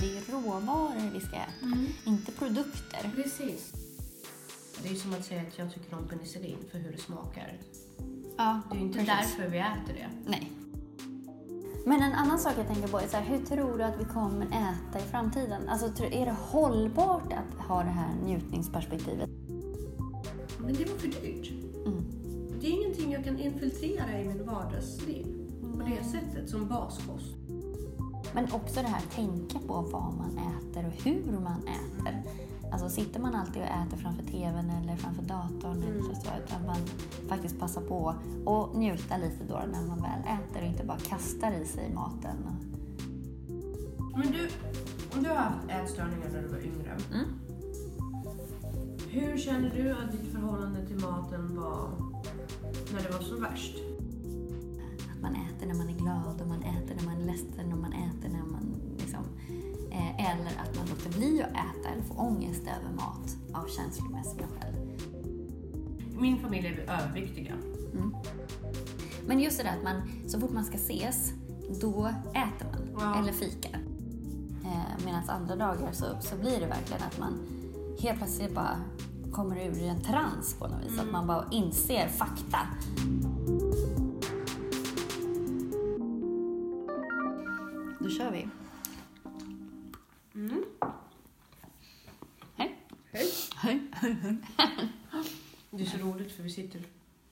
det är råvaror vi ska äta, Mm. inte produkter. Precis. Det är som att säga att jag tycker om penicillin för hur det smakar. Ja, Det är ju inte precis. därför vi äter det. Nej. Men en annan sak jag tänker på är så här, hur tror du att vi kommer äta i framtiden? Alltså, är det hållbart att ha det här njutningsperspektivet? Men det var för dyrt. Mm. Det är ingenting jag kan infiltrera i min vardagsliv på det sättet som baskost. Men också det här tänka på vad man äter och hur man äter. Alltså sitter man alltid och äter framför TVn eller framför datorn eller så, så utan man faktiskt passar på och njuta lite då när man väl äter och inte bara kastar i sig maten. Men du, om du har haft ätstörningar när du var yngre. Mm. Hur känner du att ditt förhållande till maten var när det var som värst? Man äter när man är glad och man äter när man är ledsen och man äter när man liksom... Eh, eller att man låter bli att äta eller får ångest över mat av känslomässiga skäl. Min familj är överviktiga. Men just det där att man, så fort man ska ses, då äter man. Ja. Eller fikar. Eh, Medan andra dagar så, så blir det verkligen att man helt plötsligt bara kommer ur en trans på något vis. Att man bara inser fakta.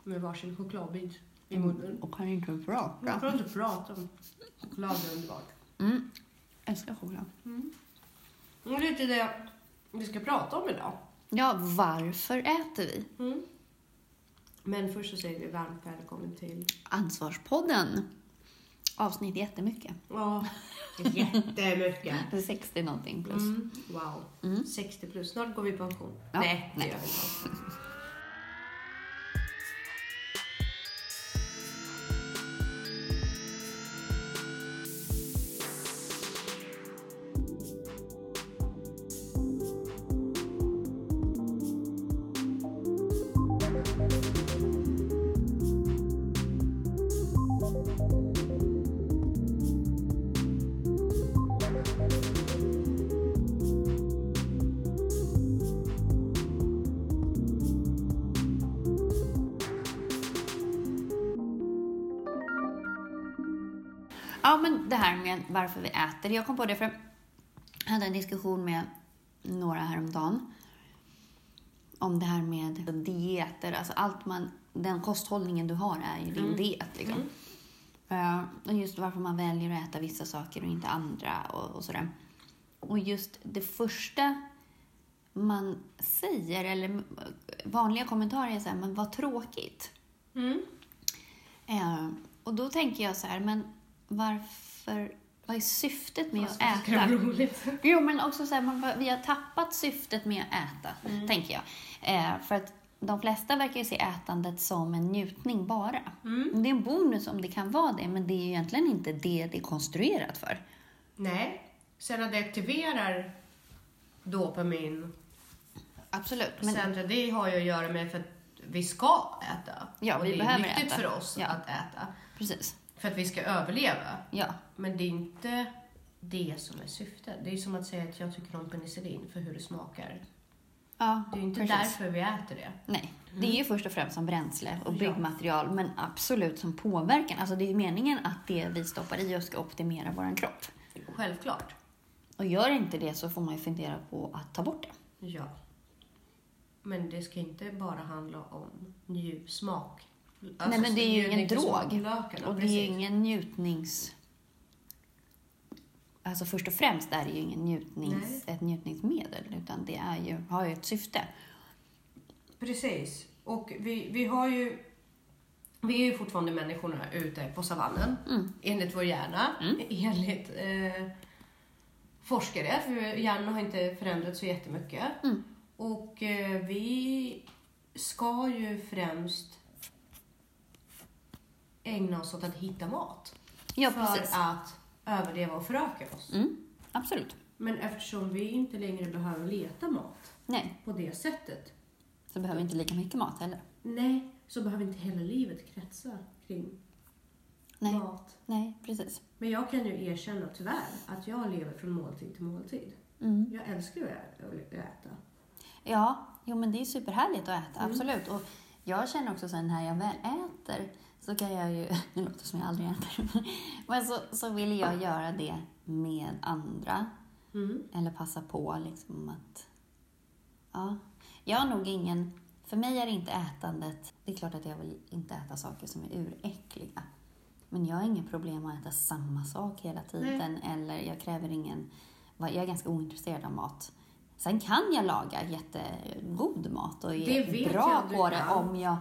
Med varsin chokladbit i munnen. Och kan inte prata. kan inte prata choklad är underbart. Mm. Älskar choklad. Det är lite det vi ska prata om idag. Ja, varför äter vi? Mm. Men först så säger vi varmt välkommen till... Ansvarspodden. Avsnitt jättemycket. Ja, jättemycket. Det är 60 någonting plus. Mm. Wow. Mm. 60 plus. Snart går vi i pension. Ja, Nej, det nej. gör vi inte. varför vi äter. Jag kom på det för jag hade en diskussion med några häromdagen om det här med dieter. Alltså allt man, den kosthållningen du har är ju din diet. Liksom. Eh, och just varför man väljer att äta vissa saker och inte andra och, och sådär. Och just det första man säger, eller vanliga kommentarer är så här, men vad tråkigt. Mm. Eh, och då tänker jag så här, men varför, vad är syftet med Fast att äta? Jo, men också så här, man, vi har tappat syftet med att äta, tänker jag. Eh, för att de flesta verkar ju se ätandet som en njutning bara. Det är en bonus om det kan vara det, men det är ju egentligen inte det det är konstruerat för. Nej. Sen att det aktiverar dopamin. Absolut. Men, Sen det har ju att göra med för att vi ska äta. Ja, och vi det är behöver nyttigt äta. för oss Ja. att äta. precis. För att vi ska överleva. Ja. Men det är inte det som är syftet. Det är som att säga att jag tycker om penicillin för hur det smakar. ja Det är ju inte precis. därför vi äter det. Nej, det är ju först och främst som bränsle och Ja. byggmaterial, men absolut som påverkan. Alltså det är ju meningen att det vi stoppar i oss ska optimera vår kropp. Självklart. Och gör inte det så får man ju fundera på att ta bort det. Ja. Men det ska inte bara handla om njusmak. Alltså, Nej, men det är ju ingen drog. Och det är ju ingen njutnings... Alltså först och främst är det ju ingen njutnings, ett njutningsmedel, utan det är ju, har ju ett syfte. Precis. Och vi, vi har ju... Vi är ju fortfarande människorna ute på savannen, Mm. enligt vår hjärna. Enligt eh, forskare, för hjärnan har inte förändrats så jättemycket. Mm. Och eh, vi ska ju främst ägna oss åt att hitta mat. Ja, för precis. att överleva och föröka oss. Mm, absolut. Men eftersom vi inte längre behöver leta mat Nej, på det sättet, så behöver vi inte lika mycket mat heller. nej, så behöver inte hela livet kretsa kring Nej. mat. Nej, precis. Men jag kan ju erkänna tyvärr att jag lever från måltid till måltid. Mm. Jag älskar ju att äta. Ja, jo men det är superhärligt att äta, Mm. absolut. Och jag känner också sen när jag väl äter så kan jag ju, det låter som jag aldrig äter, men så, så vill jag göra det med andra. Mm. Eller passa på liksom att, ja. Jag har nog ingen, för mig är det inte ätandet, det är klart att jag vill inte äta saker som är uräckliga. Men jag har inget problem att äta samma sak hela tiden eller jag kräver ingen, jag är ganska ointresserad av mat. Sen kan jag laga jättegod mat och är bra på det om jag,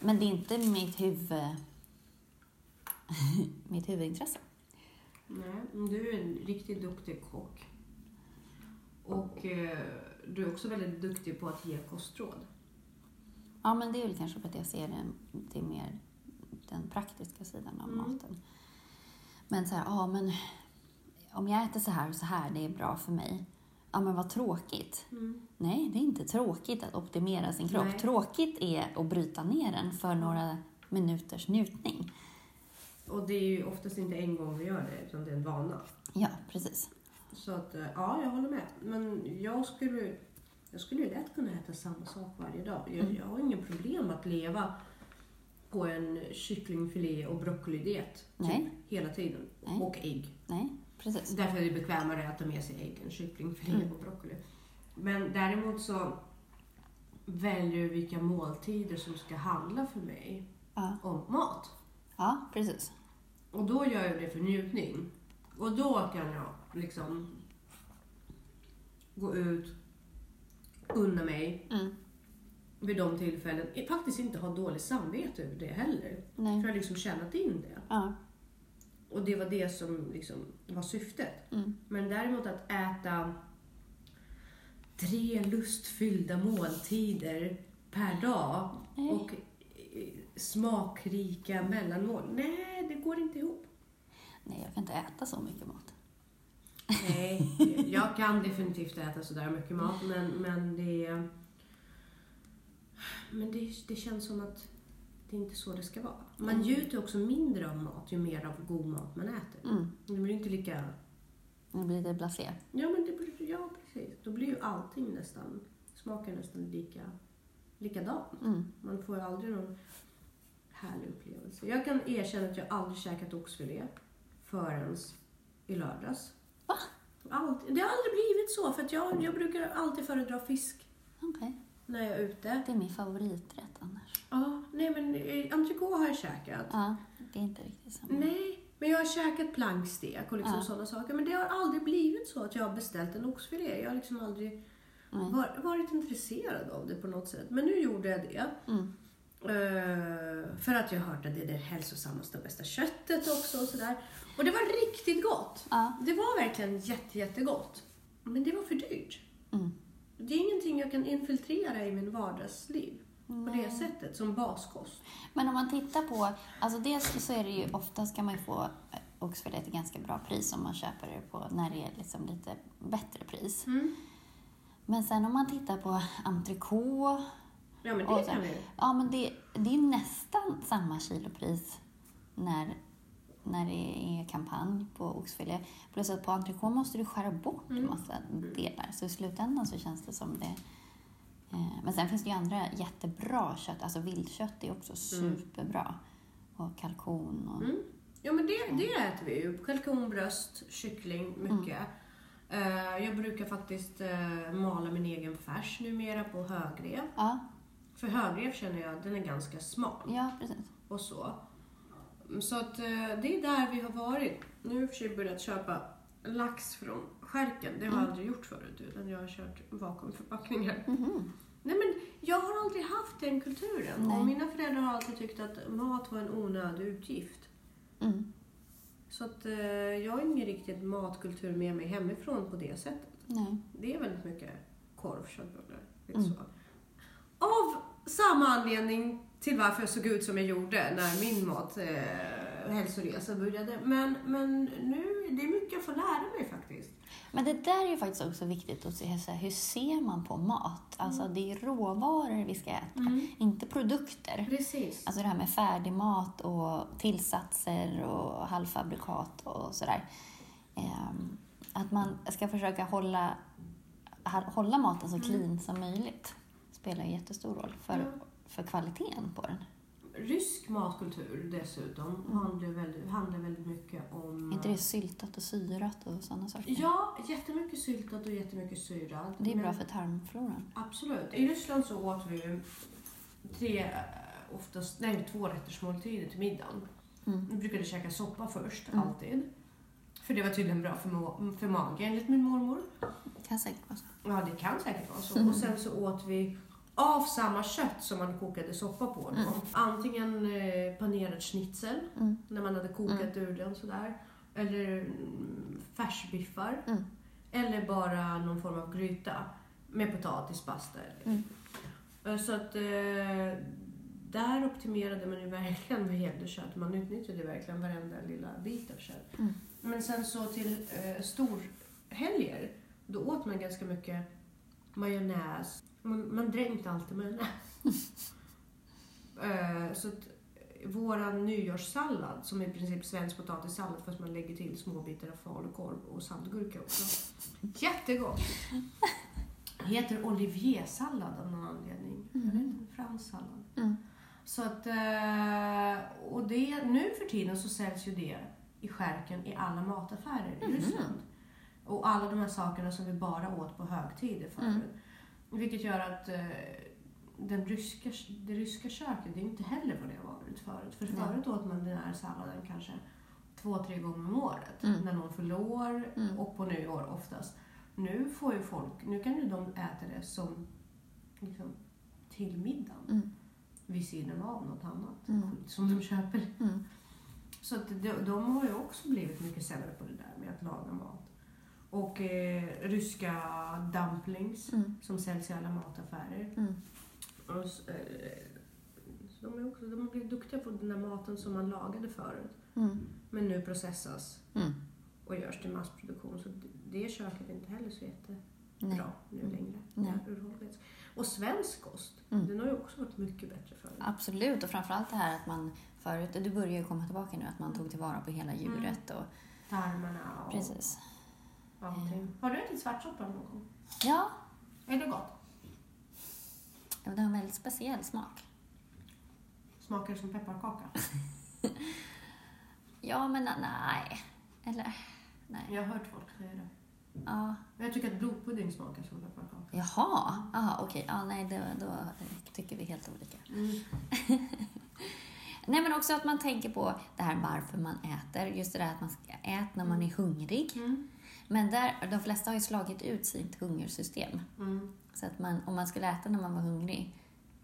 men det är inte mitt huvud, mitt huvudintresse. Nej, du är en riktigt duktig kock. Och eh, du är också väldigt duktig på att ge kostråd. Ja, men det är väl kanske för att jag ser det, det är mer den praktiska sidan av Mm. maten. Men så här, ja men om jag äter så här och så här, det är bra för mig. Ja, men vad tråkigt. Nej, det är inte tråkigt att optimera sin kropp. Nej. Tråkigt är att bryta ner den för några minuters njutning. Och det är ju oftast inte en gång vi gör det, utan det är en vana. Ja, precis. Så att, eh, ja, jag håller med. Men jag skulle, jag skulle ju lätt kunna äta samma sak varje dag. Jag, Mm. jag har ingen problem att leva på en kycklingfilé och broccolidiet typ, hela tiden. Nej. Och ägg. Nej, precis. Därför är det bekvämare att äta med sig ägg än kycklingfilé Mm. och broccoli. Men däremot så väljer vilka måltider som ska handla för mig Ja, om mat. ja precis. Och då gör jag det för njutning. Och då kan jag liksom gå ut, unna mig Mm. vid de tillfällen. Jag faktiskt inte ha dåligt samvete över det heller. För Nej. jag har liksom tjänat in det. Ja. Och det var det som liksom var syftet. Mm. Men däremot att äta tre lustfyllda måltider per dag Nej. och smakrika mellanmål. Nej, det går inte ihop. Nej, jag kan inte äta så mycket mat. Nej, jag kan definitivt äta sådär mycket mat, men, men det... Men det, det känns som att det är inte så det ska vara. Man Mm. njuter också mindre av mat ju mer av god mat man äter. Mm. Det blir inte lika... Det blir lite blasé. Ja, men det blir, ja precis. Då blir ju allting nästan... Smakar nästan lika, likadant. Mm. Man får ju aldrig någon härlig upplevelse. Jag kan erkänna att jag aldrig käkat oxfilé förrän i lördags. Va? Allt, det har aldrig blivit så, för jag, jag brukar alltid föredra fisk Okej. när jag är ute. Det är min favoriträtt annars. Ja, nej men eh, entrecote har jag käkat. Ja, det är inte riktigt samma. Nej, men jag har käkat plankstek och liksom Ja. sådana saker. Men det har aldrig blivit så att jag har beställt en oxfilé. Jag har liksom aldrig var, varit intresserad av det på något sätt. Men nu gjorde jag det. Mm. Eh, för att jag hört att det är det hälsosammaste och bästa köttet också och sådär. Och det var riktigt gott. Ja. Det var verkligen jätte, jättegott. Men det var för dyrt. Mm. Det är ingenting jag kan infiltrera i min vardagsliv på det Nej. sättet, som baskost. Men om man tittar på, alltså dels så är det ju oftast kan man ju få oxfilé till ganska bra pris om man köper det på när det är liksom lite bättre pris. Mm. Men sen om man tittar på entrecote, Ja, men det sen- kan vi. ja men det, det är nästan samma kilopris när, när det är kampanj på oxfilé. Plus att på entrecote måste du skära bort Mm. massa delar. Så i slutändan så känns det som det eh, men sen finns det ju andra jättebra kött, alltså viltkött är också superbra. Och kalkon och... Mm. Ja, men det, det äter vi ju. Kalkonbröst, kyckling, mycket. Eh, jag brukar faktiskt uh, mala min egen färs numera på högrev. Ja, För högrev känner jag den är ganska smal. ja precis. och så. Så att eh, det är där vi har varit. Nu har jag börjat köpa lax från skärken. Det har jag aldrig gjort förut utan jag har kört vakuumförpackningar. Mhm. Nej men jag har aldrig haft den kulturen. Nej. Och mina föräldrar har alltid tyckt att mat var en onödig utgift. Mm. Så att eh, jag har ingen riktigt matkultur med mig hemifrån på det sättet. Nej. Det är väldigt mycket korv, köttbullar, lite Mm. så. Av samma anledning till varför jag såg ut som jag gjorde när min mat eh, hälsoresa började. Men, men nu, det är mycket jag får lära mig faktiskt. Men det där är ju faktiskt också viktigt att se, hur ser man på mat? Alltså det är råvaror vi ska äta, inte produkter. Precis. Alltså det här med färdigmat och tillsatser och halvfabrikat och sådär. Ehm, att man ska försöka hålla, hålla maten så clean som möjligt spelar jättestor roll för, Ja. för kvaliteten på den. Rysk matkultur dessutom handlar, väldigt, handlar väldigt mycket om... Är inte det syltat och syrat och sådana saker? Ja, jättemycket syltat och jättemycket syrat. Det är bra men- för tarmfloran. Absolut. I Ryssland så åt vi ju tre, oftast, nej, två rätters måltider till middagen. Mm. Vi brukade käka soppa först, Mm. alltid. För det var tydligen bra för, ma- för magen enligt min mormor. Kan säkert vara så. Ja, det kan säkert vara så. Mm. Och sen så åt vi av samma kött som man kokade soppa på. Mm. Antingen eh, panerad schnitzel, Mm. när man hade kokat ur den sådär. Eller mm, färsbiffar. Mm. Eller bara någon form av gryta med potatis, pasta. Mm. Eh, Så att eh, där optimerade man ju verkligen med hederskött. Man utnyttjade verkligen varenda lilla bit av kött. Mm. Men sen så till eh, storhelger, då åt man ganska mycket majonnäs. Man, man dränkte alltid majonnäs. eh, så att våran nyårssallad, som i princip svensk potatissallad fast man lägger till små bitar av falukorv och saltgurka också. Jättegott! Heter oliviersallad av någon anledning. Jag vet inte, fransk sallad. Mm. Så att, eh, och det, nu för tiden så säljs ju det i skärken i alla mataffärer i Mhm. Ryssland. Och alla de här sakerna som vi bara åt på högtider förut. Mm. Vilket gör att eh, den ryska, det ryska köket, det är inte heller vad det har varit förut. För förut åt man den här salladen kanske två, tre gånger om året. Mm. När någon förlorar Mm. och på nyår oftast. Nu får ju folk, nu kan ju de äta det som liksom, till middagen Mm. vid sidan av något annat Mm. som de köper. Mm. Så att de, de har ju också blivit mycket sämre på det där med att laga mat. Och eh, ryska dumplings Mm. som säljs i alla mataffärer. Mm. Och, eh, så de, är också, de har blivit duktiga på den där maten som man lagade förut. Mm. Men nu processas Mm. och görs till massproduktion. Så det- köket är inte heller så jättebra Nej. nu längre. Nej. Och svensk kost, Mm. den har ju också varit mycket bättre förut. Absolut, och framförallt det här att man förut, du börjar ju komma tillbaka nu, att man tog tillvara på hela djuret och Tarmarna och precis. Allting. Har du ätit svartsoppa någon gång? Ja, Är det gott? det har en väldigt speciell smak. Smakar det som pepparkaka? Ja, men nej. Eller, nej. Jag har hört folk säga det. Ja. Jag tycker att blodpudding smakar som pepparkaka. Jaha, aha, okej. Ja, nej, då, då tycker vi helt olika. Mm. Nej, men också att man tänker på det här varför man äter. Just det där att man ska äta när man är hungrig. Mm. Men där, de flesta har ju slagit ut sitt hungersystem. Mm. Så att man, om man skulle äta när man var hungrig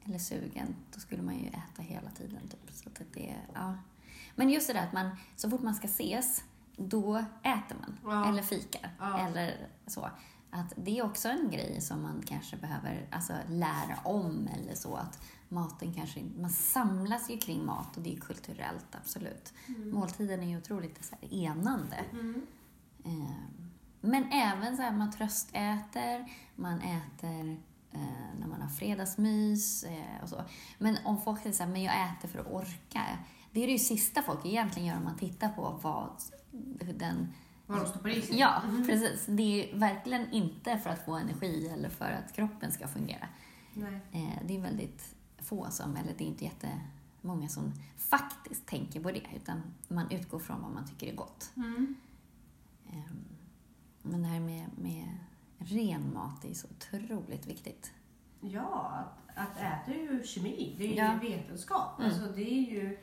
eller sugen, då skulle man ju äta hela tiden. Typ. Så att det, ja. Men just det där att man, så fort man ska ses, då äter man. Ja. Eller fikar. Ja. Eller så. Att det är också en grej som man kanske behöver alltså, lära om eller så. Att maten kanske Man samlas ju kring mat och det är kulturellt, absolut. Måltiden är ju otroligt så här, enande. Mm. Eh, Men även så här, man tröstäter, man äter eh, när man har fredagsmys eh, och så. Men om folk säger så här, men jag äter för att orka. Det är det ju sista folk egentligen gör om man tittar på vad den... Vad de stoppar i sig? Ja, precis. Det är ju verkligen inte för att få energi eller för att kroppen ska fungera. Nej. Eh, Det är väldigt få som, eller det är inte jättemånga som faktiskt tänker på det, utan man utgår från vad man tycker är gott. Mm. Men det här med, med ren mat är så otroligt viktigt. Ja, att, att äta är ju kemi. Det är ju Ja. vetenskap. Mm. Alltså, det är ju...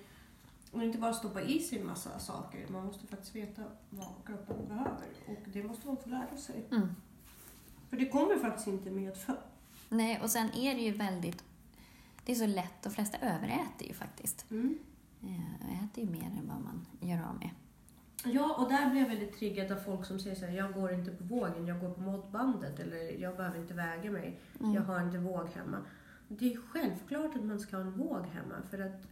Och inte bara stoppa i sig en massa saker. Man måste faktiskt veta vad kroppen behöver. Och det måste man få lära sig. Mm. För det kommer faktiskt inte med för. Nej, och sen är det ju väldigt... Det är så lätt, de flesta överäter ju faktiskt. Mm. Eh, Äter ju mer än vad man gör av med. Ja, och där blir jag väldigt triggad av folk som säger så här, jag går inte på vågen, jag går på måttbandet eller jag behöver inte väga mig, Mm. jag har inte våg hemma. Det är självklart att man ska ha en våg hemma för att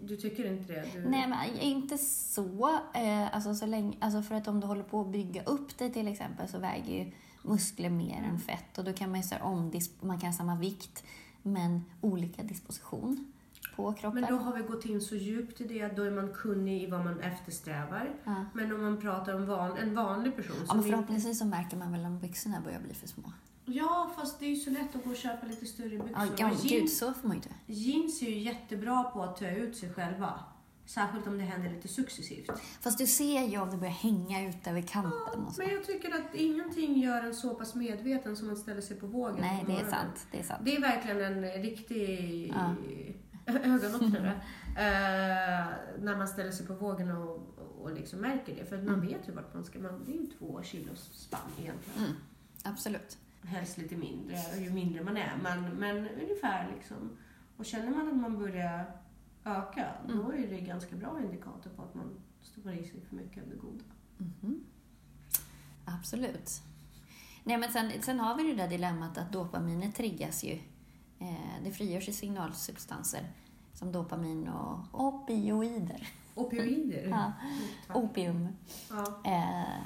du tycker inte det? Du... Nej, men inte så. Eh, alltså, så länge, alltså för att om du håller på att bygga upp dig till exempel så väger ju muskler mer än fett och då kan man ju om man kan ha samma vikt men olika disposition på kroppen. Men då har vi gått in så djupt i det, då är man kunnig i vad man eftersträvar. Ja. Men om man pratar om van, en vanlig person Ja, men förhoppningsvis så märker man väl om byxorna börjar bli för små. Ja, fast det är ju så lätt att gå och köpa lite större byxor. Ja, jeans, gud, så får man ju inte. Jeans är ju jättebra på att töa ut sig själva. Särskilt om det händer lite successivt. Fast du ser ju om det börjar hänga ut över kanten Ja, men jag tycker att ingenting gör en så pass medveten som att ställa sig på vågen Nej, det är sant. Det är sant. Det är verkligen en riktig Ja. Ögonöppnare. eh, när man ställer sig på vågen och, och liksom märker det. För man Mm. vet ju vart man ska. Man, det är ju två kilos spann egentligen. Mm, absolut. Helst lite mindre, ju mindre man är. Men, men ungefär liksom. Och känner man att man börjar öka, Mm. då är det ganska bra indikator på att man stoppar i sig för mycket av det goda. Mhm. Absolut. Nej, men sen, sen har vi det där dilemmat att dopaminet triggas ju. Eh, det frigörs ju signalsubstanser som dopamin och opioider, Opioider. Ja. opium, Ja. eh,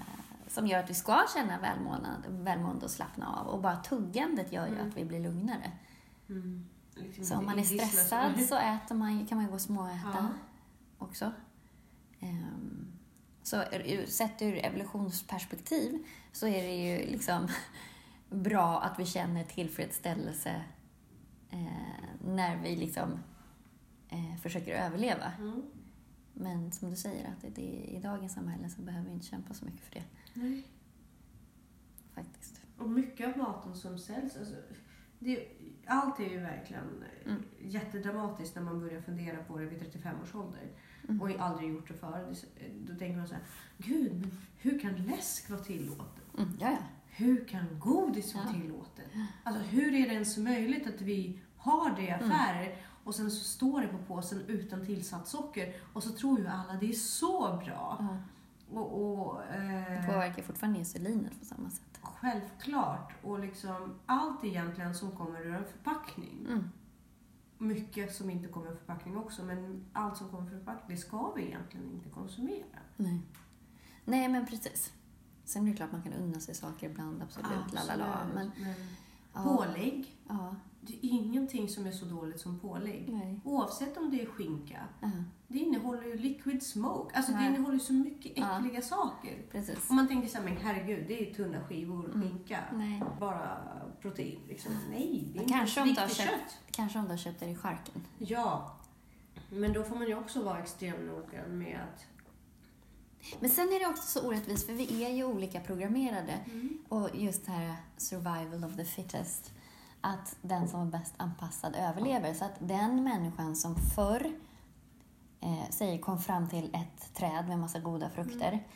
som gör att vi ska känna välmående, välmående och slappna av. Och bara tuggandet gör ju Mm. att vi blir lugnare. Mm. Liksom Så om man är stressad så äter man, kan man ju gå och småäta Ja. också. Ehm, Så sett ur evolutionsperspektiv så är det ju liksom bra att vi känner tillfredsställelse eh, när vi liksom eh, försöker överleva. Mm. Men som du säger, att det, i dagens samhälle så behöver vi inte kämpa så mycket för det Nej. faktiskt. Och mycket av maten som säljs, alltså, det, allt är ju verkligen Mm. jättedramatiskt när man börjar fundera på det vid 35 års ålder. Mm. Och aldrig gjort det förr. Det- Då tänker man så här, gud, men hur kan läsk vara tillåtet? Mm, ja, ja. Hur kan godis vara tillåtet? Alltså hur är det ens möjligt att vi har det i Mm. affärer och sen så står det på påsen utan tillsatt socker och så tror ju alla det är så bra. ja. Och, och, eh, Det påverkar fortfarande insulinet på samma sätt. Självklart. Och liksom allt egentligen som kommer ur en förpackning. Mm. Mycket som inte kommer ur förpackning också, men allt som kommer ur förpackning, det ska vi egentligen inte konsumera. Nej. Nej, men precis. Sen är det klart man kan unna sig saker ibland, absolut. lalala. Men, men ja, pålägg, ja, det är ingenting som är så dåligt som pålägg. nej. Oavsett om det är skinka, Ja, det innehåller ju liquid smoke. Alltså det Nej. innehåller ju så mycket äckliga saker. precis. Om man tänker så här, men herregud, det är tunna skivor Mm. skinka. Nej. Bara protein. Liksom. Nej, det är Kanske inte riktigt köpt- kött. Kanske om du har köpt det i charken. Ja, men då får man ju också vara extremt noggrann med att... Men sen är det också så orättvist, för vi är ju olika programmerade. Mm. Och just det här survival of the fittest. Att den som är bäst anpassad överlever. Så att den människan som förr eh, säger kom fram till ett träd med massa goda frukter.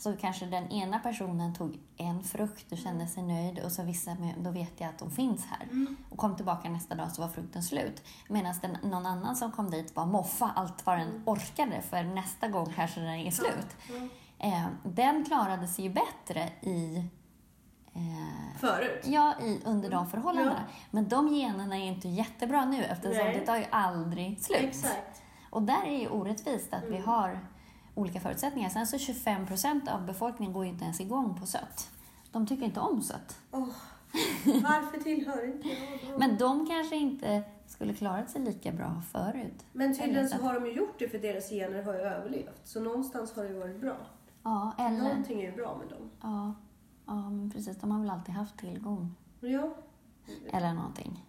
Så kanske den ena personen tog en frukt och kände sig nöjd och så vissa, då vet jag att de finns här. Mm. Och kom tillbaka nästa dag så var frukten slut. Medan den, någon annan som kom dit bara moffa allt vad den orkade för nästa gång kanske den är slut. Ja. Eh, den klarade sig ju bättre i eh, Förut? Ja, i, under de förhållandena. Men de generna är inte jättebra nu eftersom Nej. det tar ju aldrig slut. Exakt. Och där är ju orättvist att vi Mm. har olika förutsättningar. Sen så 25 procent av befolkningen går ju inte ens igång på sött. De tycker inte om sött. Åh, varför tillhör inte jag? Men de kanske inte skulle klarat sig lika bra förut. Men tydligen så har de ju gjort det för deras gener har ju överlevt. Så någonstans har det ju varit bra. Ja, eller... Någonting är ju bra med dem. Ja, ja, men precis. De har väl alltid haft tillgång. Ja. Eller någonting.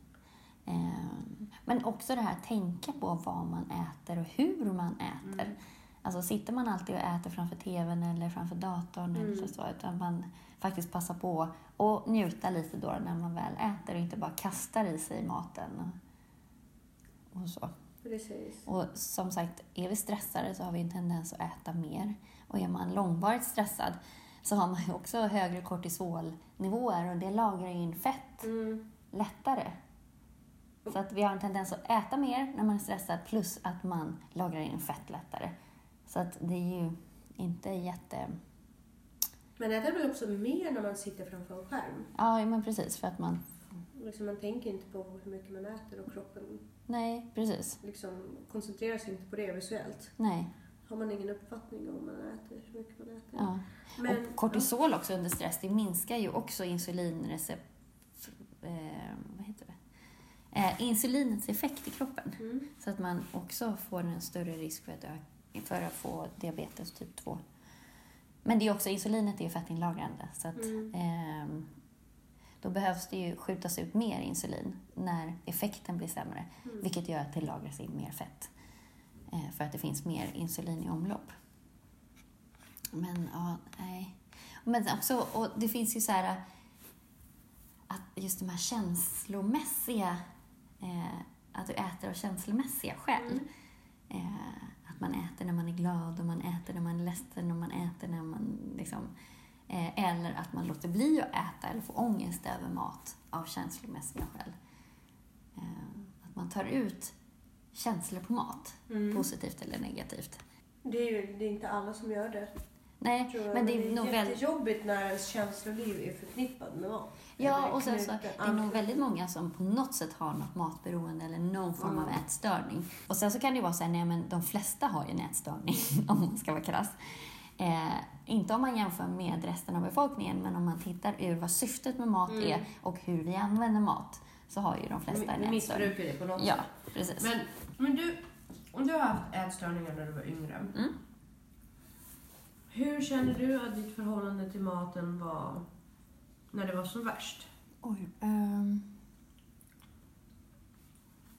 Ehm, Men också det här att tänka på vad man äter och hur man äter. Mm. Alltså sitter man alltid och äter framför TVn eller framför datorn eller Mm. så, så, utan man faktiskt passar på att njuta lite då när man väl äter och inte bara kastar i sig maten. Och, och så. Precis. Och som sagt, är vi stressade så har vi en tendens att äta mer. Och är man långvarigt stressad så har man ju också högre kortisolnivåer och det lagrar in fett Mm. lättare. Så att vi har en tendens att äta mer när man är stressad plus att man lagrar in fett lättare. Så att det är ju inte jätte... Men äter väl också mer när man sitter framför en skärm? Ja, men precis. För att man Liksom man tänker inte på hur mycket man äter och kroppen Nej, precis. liksom koncentrerar sig inte på det visuellt. Nej. Har man ingen uppfattning om man äter, hur mycket man äter. Ja. Men, och kortisol också under stress, det minskar ju också insulinrecept... Eh, vad heter det? Eh, insulinets effekt i kroppen. Mm. Så att man också får en större risk för att, ö- för att få diabetes typ 2. Men det är också, insulinet är ju fettinlagrande. Så att, Mm. ehm, då behövs det ju skjutas ut mer insulin när effekten blir sämre. Mm. Vilket gör att det lagras in mer fett. Eh, för att det finns mer insulin i omlopp. Men ja, nej. Men också, och det finns ju så här att just de här känslomässiga, eh, att du äter av känslomässiga skäl. Mm. Eh, man äter när man är glad och man äter när man är ledsen och man äter när man liksom... Eh, eller att man låter bli att äta eller får ångest över mat av känslomässiga skäl. Eh, att man tar ut känslor på mat, Mm. positivt eller negativt. Det är ju det är inte alla som gör det. Nej, Tror jag. men det är nog väldigt... jättejobbigt när ens känsloliv är förknippat med mat. Ja, och sen så det är nog väldigt många som på något sätt har något matberoende eller någon form av Mm. ätstörning. Och sen så kan det ju vara så här, nej men de flesta har ju en ätstörning om man ska vara krass. Eh, inte om man jämför med resten av befolkningen, men om man tittar ur vad syftet med mat Mm. är och hur vi använder mat, så har ju de flesta Vi en ätstörning. missbrukar det på något Ja, sätt. precis. Men, men du, om du har haft ätstörningar när du var yngre. Mm. Hur känner du att ditt förhållande till maten var när det var som värst? Oj, ehm.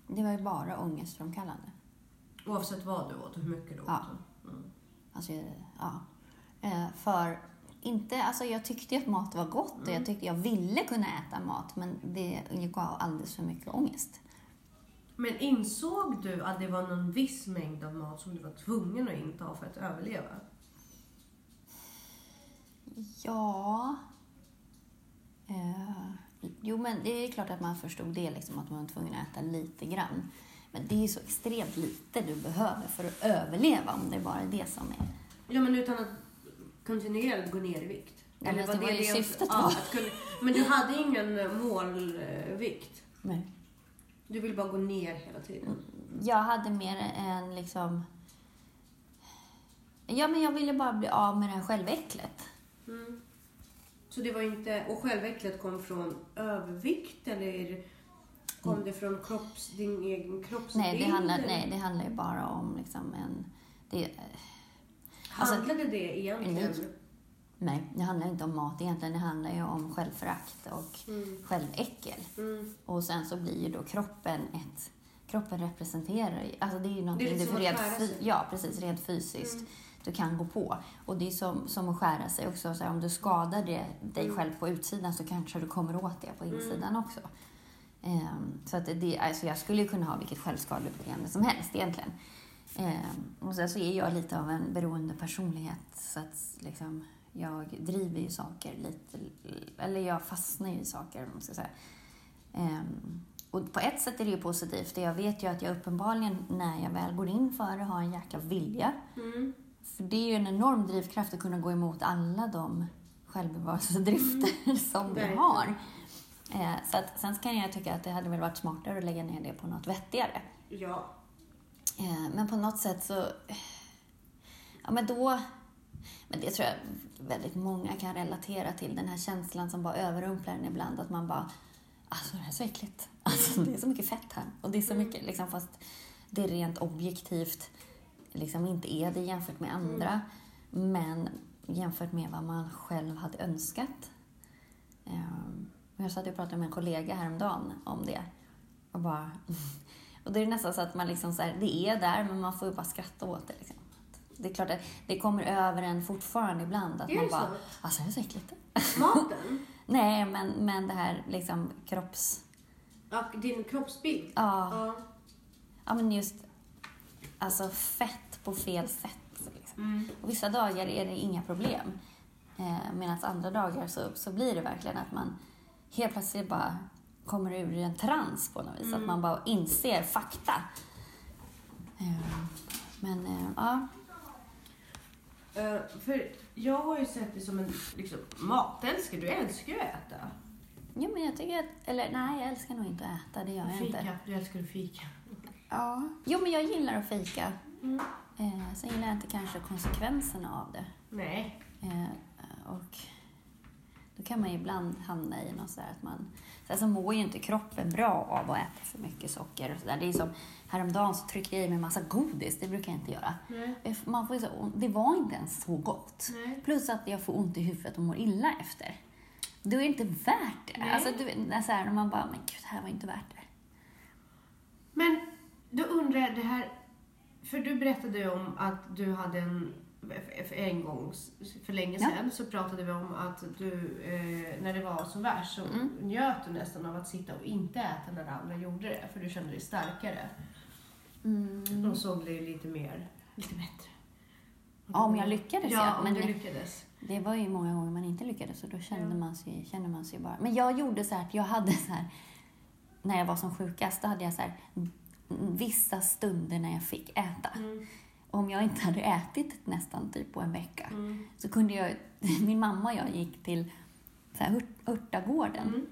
Det var ju bara ångestframkallande. Oavsett vad du åt och hur mycket du åt. Ja. Mm. Alltså, ja. Eh, för inte, alltså jag tyckte att mat var gott och jag tyckte jag ville kunna äta mat men det gav alldeles för mycket ångest. Men insåg du att det var någon viss mängd av mat som du var tvungen att inta för att överleva? Ja... Eh, jo, men det är klart att man förstod det, liksom, att man var tvungen att äta lite grann. Men det är så extremt lite du behöver för att överleva om det bara är det som är... Ja, men utan att kontinuerligt gå ner i vikt. Ja, men det var ju syftet ja, att kunna, Men du hade ingen målvikt? Nej. Du ville bara gå ner hela tiden? Jag hade mer en liksom... Ja, men jag ville bara bli av med det här själväcklet. Mm. Så det var inte... Och själväcklet kom från övervikt eller kom det från kropps, din egen kroppsbild? Nej, det handlar, eller? nej, det handlar ju bara om liksom en... Det, alltså- Handlade det egentligen? Nej. nej, det handlar inte om mat egentligen. Det handlar ju om självförakt och Mm. själväckel. Mm. Och sen så blir ju då kroppen ett... Kroppen representerar ju... Alltså det är ju någonting lite du som att rent. Ja, precis. Rent fysiskt. Mm. Du kan gå på. Och det är som, som att skära sig också. Så här, om du skadar det, dig Mm. själv på utsidan så kanske du kommer åt det på insidan också. Ehm, så att det, alltså jag skulle kunna ha vilket självskadebeteende som helst egentligen. Ehm, och sen så är jag lite av en beroende personlighet. Så att liksom, jag driver ju saker lite, eller jag fastnar ju i saker om man ska säga. Ehm, och på ett sätt är det ju positivt. Jag vet ju att jag uppenbarligen, när jag väl går in för det, har en jäkla vilja. Mm. För det är ju en enorm drivkraft att kunna gå emot alla de självbevarelsedrifter som vi har. Eh, så att, sen kan jag tycka att det hade väl varit smartare att lägga ner det på något vettigare. Ja. Eh, men på något sätt så... Ja, men då... Men det tror jag väldigt många kan relatera till. Den här känslan som bara överrumplar en ibland. Att man bara... Alltså det här är så äckligt. Alltså det är så mycket fett här. Och det är så mycket, liksom, fast det rent objektivt liksom inte är det jämfört med andra. Men jämfört med vad man själv hade önskat. Ehm, jag satt och pratade med en kollega häromdagen om det. Och bara... Och det är nästan så att man liksom så här, det är där, men man får ju bara skratta åt det. Liksom. Det är klart att det kommer över en fortfarande ibland. Att Är man det bara, så? alltså det är så äckligt. Maten? Nej, men, men det här liksom kropps... Din kroppsbild? Ja, Ja. ja men just alltså fett på fel sätt. Liksom. Mm. Och vissa dagar är det inga problem. Eh, Medan andra dagar så, så blir det verkligen att man helt plötsligt bara kommer ur en trans på något vis. Mm. Att man bara inser fakta. Eh, Men eh, ja, Eh, för jag har ju sett dig som en liksom, matälskare. Du älskar ju att äta. Jo, men jag tycker att... Eller nej, jag älskar nog inte att äta. Det gör jag inte. Fika, du älskar att fika. Ja. Jo, men jag gillar att fika. Mm. Eh, sen gillar jag inte kanske konsekvenserna av det. Nej. Eh, och då kan man ju ibland hamna i något sådär att man... Sen så mår ju inte kroppen bra av att äta för mycket socker och sådär. Det är som häromdagen så tryckte jag i mig en massa godis. Det brukar jag inte göra. Nej. Eh, Man får så, det var inte ens så gott. Nej. Plus att jag får ont i huvudet och mår illa efter. Då är det inte värt det. Nej. Alltså, du, så här, när man bara, men gud, det här var inte värt det. Men då undrar jag det här, för du berättade ju om att du hade en, för en gång, för länge Ja. sedan, så pratade vi om att du, eh, när det var som värst, så Mm. njöt du nästan av att sitta och inte äta när andra gjorde det, för du kände dig starkare. Mm. De såg dig lite mer, lite bättre. Ja, om jag lyckades, ja. ja. Men du lyckades. Det var ju många gånger man inte lyckades och då kände Ja. man sig, kände man sig bara... Men jag gjorde så här att jag hade så här... När jag var som sjukast, då hade jag så här vissa stunder när jag fick äta. Mm. Och om jag inte hade ätit nästan typ på en vecka Mm. så kunde jag... Min mamma och jag gick till så här, ört- örtagården Mm.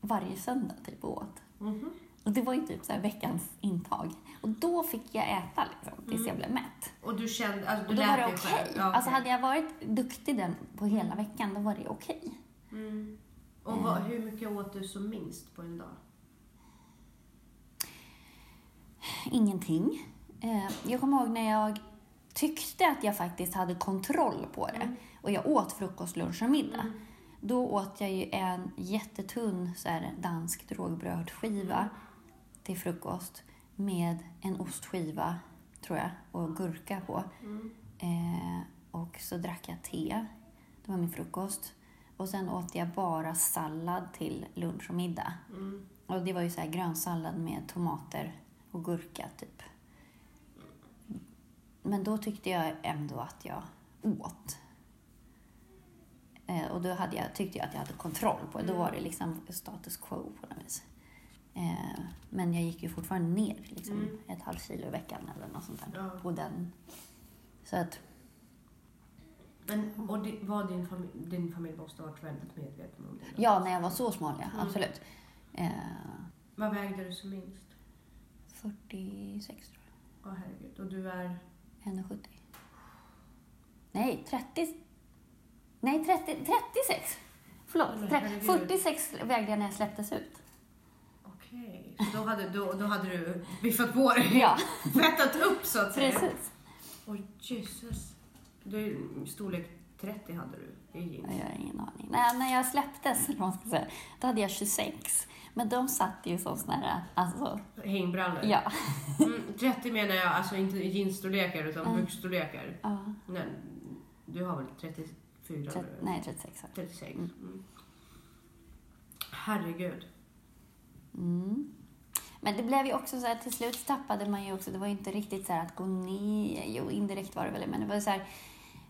varje söndag typ och åt. Mhm. Och det var ju typ så veckans intag. Och då fick jag äta liksom, tills jag blev mätt. Och du kände, alltså Och du då var det okej. själv. Ja, Alltså okej. hade jag varit duktig den på hela veckan, då var det okej. Mm. Och vad, Eh. hur mycket åt du som minst på en dag? Ingenting. Eh, Jag kommer ihåg när jag tyckte att jag faktiskt hade kontroll på det. Mm. Och jag åt frukost, lunch och middag. Mm. Då åt jag ju en jättetunn så här, dansk rågbrödskiva till frukost med en ostskiva, tror jag, och gurka på. Mm. Eh, och så drack jag te. Det var min frukost. Och sen åt jag bara sallad till lunch och middag. Mm. Och det var ju så här grönsallad med tomater och gurka, typ. Men då tyckte jag ändå att jag åt. Eh, och då hade jag, tyckte jag att jag hade kontroll på det. Då var det liksom status quo på något vis. Eh, men jag gick ju fortfarande ner liksom, Mm. ett halvt kilo i veckan eller något sånt där. Ja. På den. Så att, Men, och det, var din, familj, din familj måste ha varit väldigt medveten om det? då? ja, när jag var så smal, ja. Mm. Absolut. Eh, Vad vägde du som minst? 46 tror jag. Åh herregud. Och du är... 1,70. Nej, 30. Nej, 30, 36. Förlåt. Herregud. 46 vägde jag när jag släpptes ut. Okej. Så då hade, då, då hade du biffat på dig? Ja, Fettat upp så att säga? precis. Oj, Jesus. Du, storlek 30 hade du i jeans. Jag har ingen aning. Nej, när jag släpptes, eller vad man ska säga, då hade jag 26. Men de satt ju som såna här, alltså, Hängbrallor? ja. Mm, 30 menar jag, alltså inte jeansstorlekar utan Mm. byxstorlekar. ja Nej, du har väl 34? trett- eller? nej, 36 har jag. 36? Mm. Mm. Herregud. Mm. Men det blev ju också så här, till slut tappade man ju också, det var ju inte riktigt så här att gå ner, jo indirekt var det väl, men det var så här,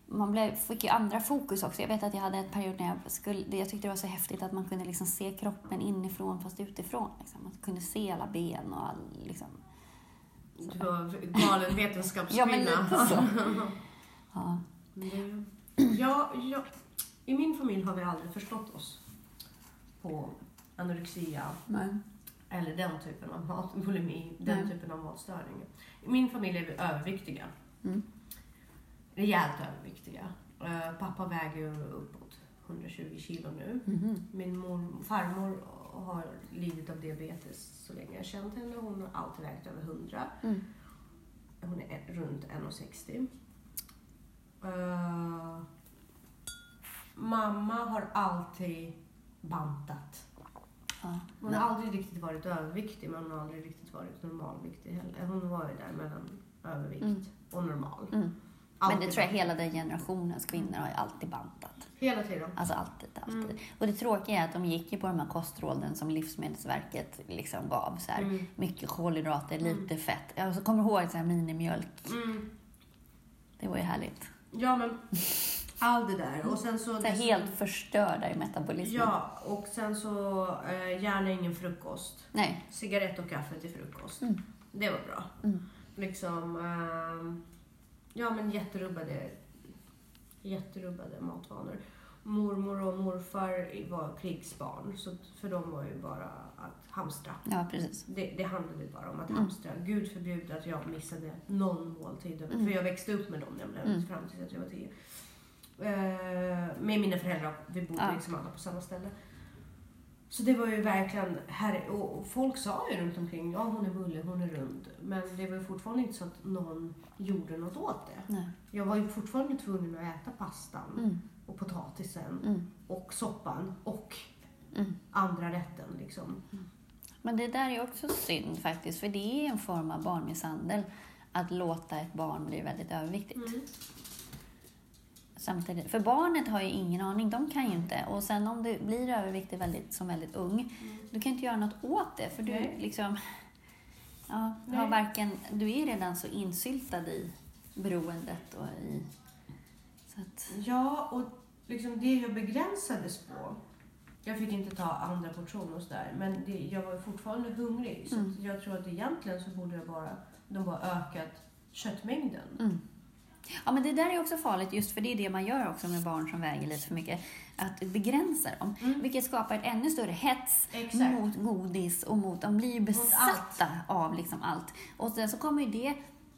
man blev, fick ju andra fokus också. Jag vet att jag hade ett period när jag skulle, jag tyckte det var så häftigt att man kunde liksom se kroppen inifrån fast utifrån. Liksom. Man kunde se alla ben och all, liksom. Du var galen vetenskapskvinna. Ja, men lite så. Ja. Ja, ja, i min familj har vi aldrig förstått oss på anorexia Men, eller den typen av mat, bulimi, den Nej. typen av matstörning. I min familj är vi överviktiga. Mm. Rejält överviktiga. Eh, pappa väger ju uppåt 120 kilo nu. mhm. Min mor, farmor har lidit av diabetes så länge jag känt henne. Hon har alltid vägt över 100. Mm. Hon är runt 1,60. Eh, mamma har alltid bantat. Hon har aldrig riktigt varit överviktig men hon har aldrig riktigt varit normalviktig heller. Hon var ju där mellan övervikt Mm. och normal. Mm. Men det tror jag hela den generationens kvinnor har ju alltid bantat. Hela tiden. Alltså alltid, alltid. Mm. Och det tråkiga är att de gick ju på de här kostråden som Livsmedelsverket liksom gav. Så här, Mm. Mycket kolhydrater, Mm. lite fett. Jag kommer ihåg så här minimjölk. Mm. Det var ju härligt. Ja men, allt det där. Och sen så... Så helt förstörda i metabolismen. Ja, och sen så eh, gärna ingen frukost. Nej. Cigarett och kaffe till frukost. Mm. Det var bra. Mm. Liksom, ehm, ja men jätterubbade, jätterubbade matvanor. mormor och morfar var krigsbarn, så för dem var ju bara att hamstra. Ja, precis. Det, det handlade bara om att Mm. hamstra. Gud förbjude att jag missade någon måltid. Mm. För jag växte upp med dem nämligen Mm. fram tills jag var tio. Eh, med mina föräldrar. Vi bodde Ja. liksom alla på samma ställe. Så det var ju verkligen, här, och folk sa ju runt omkring, ja hon är bullig, hon är rund. Men det var ju fortfarande inte så att någon gjorde något åt det. Nej. Jag var ju fortfarande tvungen att äta pastan Mm. och potatisen Mm. och soppan och Mm. andra rätten liksom. Men det där är också synd faktiskt, för det är en form av barnmisshandel att låta ett barn bli väldigt överviktigt. Mm. Samtidigt, för barnet har ju ingen aning, de kan ju inte. Och sen om du blir överviktig väldigt, som väldigt ung, du kan inte göra något åt det. För du Nej. liksom, ja, har Nej. varken, du är redan så insyltad i beroendet och i... Så att, Ja, och liksom det jag begränsades på. Jag fick inte ta andra portioner och sådär, men det, jag var fortfarande hungrig. Så Mm. jag tror att egentligen så borde jag bara, de bara ökat köttmängden. mm. Ja, men det där är också farligt, just för det är det man gör också med barn som väger lite för mycket. Att begränsa dem, Mm. vilket skapar ett ännu större hets Exakt. mot godis och mot, de blir ju besatta av liksom allt. Och sen så kommer ju det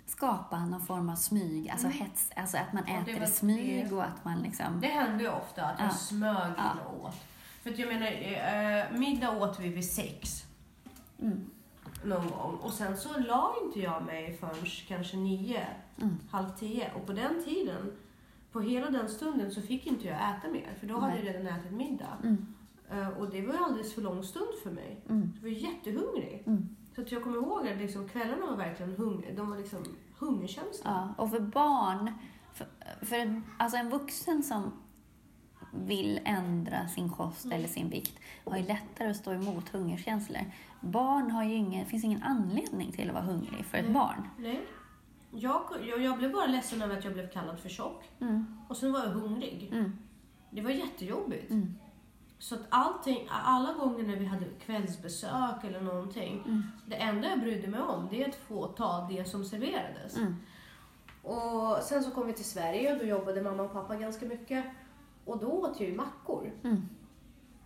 skapa någon form av smyg, alltså Mm. hets, alltså att man det äter i smyg och att man liksom... Det hände ju ofta att jag Ja. smög Ja. och åt. För att jag menar, eh, middag åt vi vid sex Mm. Någon gång. Och sen så la inte jag mig förrän kanske nio, Mm. halv tio. Och på den tiden, på hela den stunden så fick inte jag äta mer. För då hade Nej. jag redan ätit middag. Mm. Eh, Och det var alldeles för lång stund för mig. Mm. Jag var jättehungrig. Mm. Så att jag kommer ihåg att liksom, kvällarna var verkligen hungriga. De var liksom hungerkänsla. Ja, och för barn, för, för en, alltså en vuxen som vill ändra sin kost Mm. eller sin vikt har ju lättare att stå emot hungerkänslor. Barn har ju ingen, finns ingen anledning till att vara hungrig för ett Nej. barn. Nej. Jag, jag, jag blev bara ledsen över att jag blev kallad för tjock. Mm. Och sen var jag hungrig. Mm. Det var jättejobbigt. Mm. Så att allting, alla gånger när vi hade kvällsbesök eller någonting. Mm. Det enda jag brydde mig om det är att få ta det som serverades. Mm. Och sen så kom vi till Sverige och då jobbade mamma och pappa ganska mycket. Och då åt jag ju mackor Mm.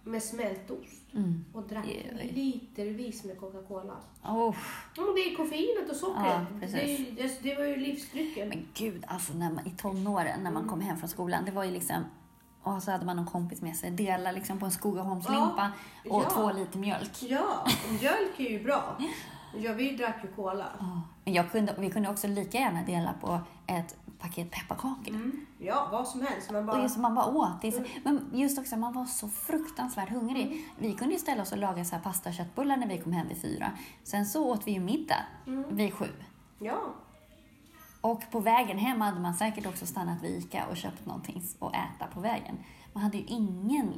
Med smältost. Mm. Och drack oj. litervis med Coca-Cola. Oh, Ja, det är koffeinet och sockret. Ja, det, det, det var ju livsdrycken. men gud, alltså när man, i tonåren när man kom hem från skolan, det var ju liksom och så hade man någon kompis med sig, dela liksom på en Skogaholmslimpa och Ja. två liter mjölk. Ja, mjölk är ju bra. Ja, vi drack ju cola. Ja. Men jag kunde, vi kunde också lika gärna dela på ett paket pepparkakor. Mm. Ja, vad som helst. Man Och bara... just man bara åt. Så, men just också, man var så fruktansvärt hungrig. Mm. Vi kunde ju ställa oss och laga så här pasta och köttbullar när vi kom hem vid fyra. Sen så åt vi ju middag Mm. vid sju. Ja. Och på vägen hem hade man säkert också stannat vid Ica och köpt någonting att äta på vägen. Man hade ju ingen...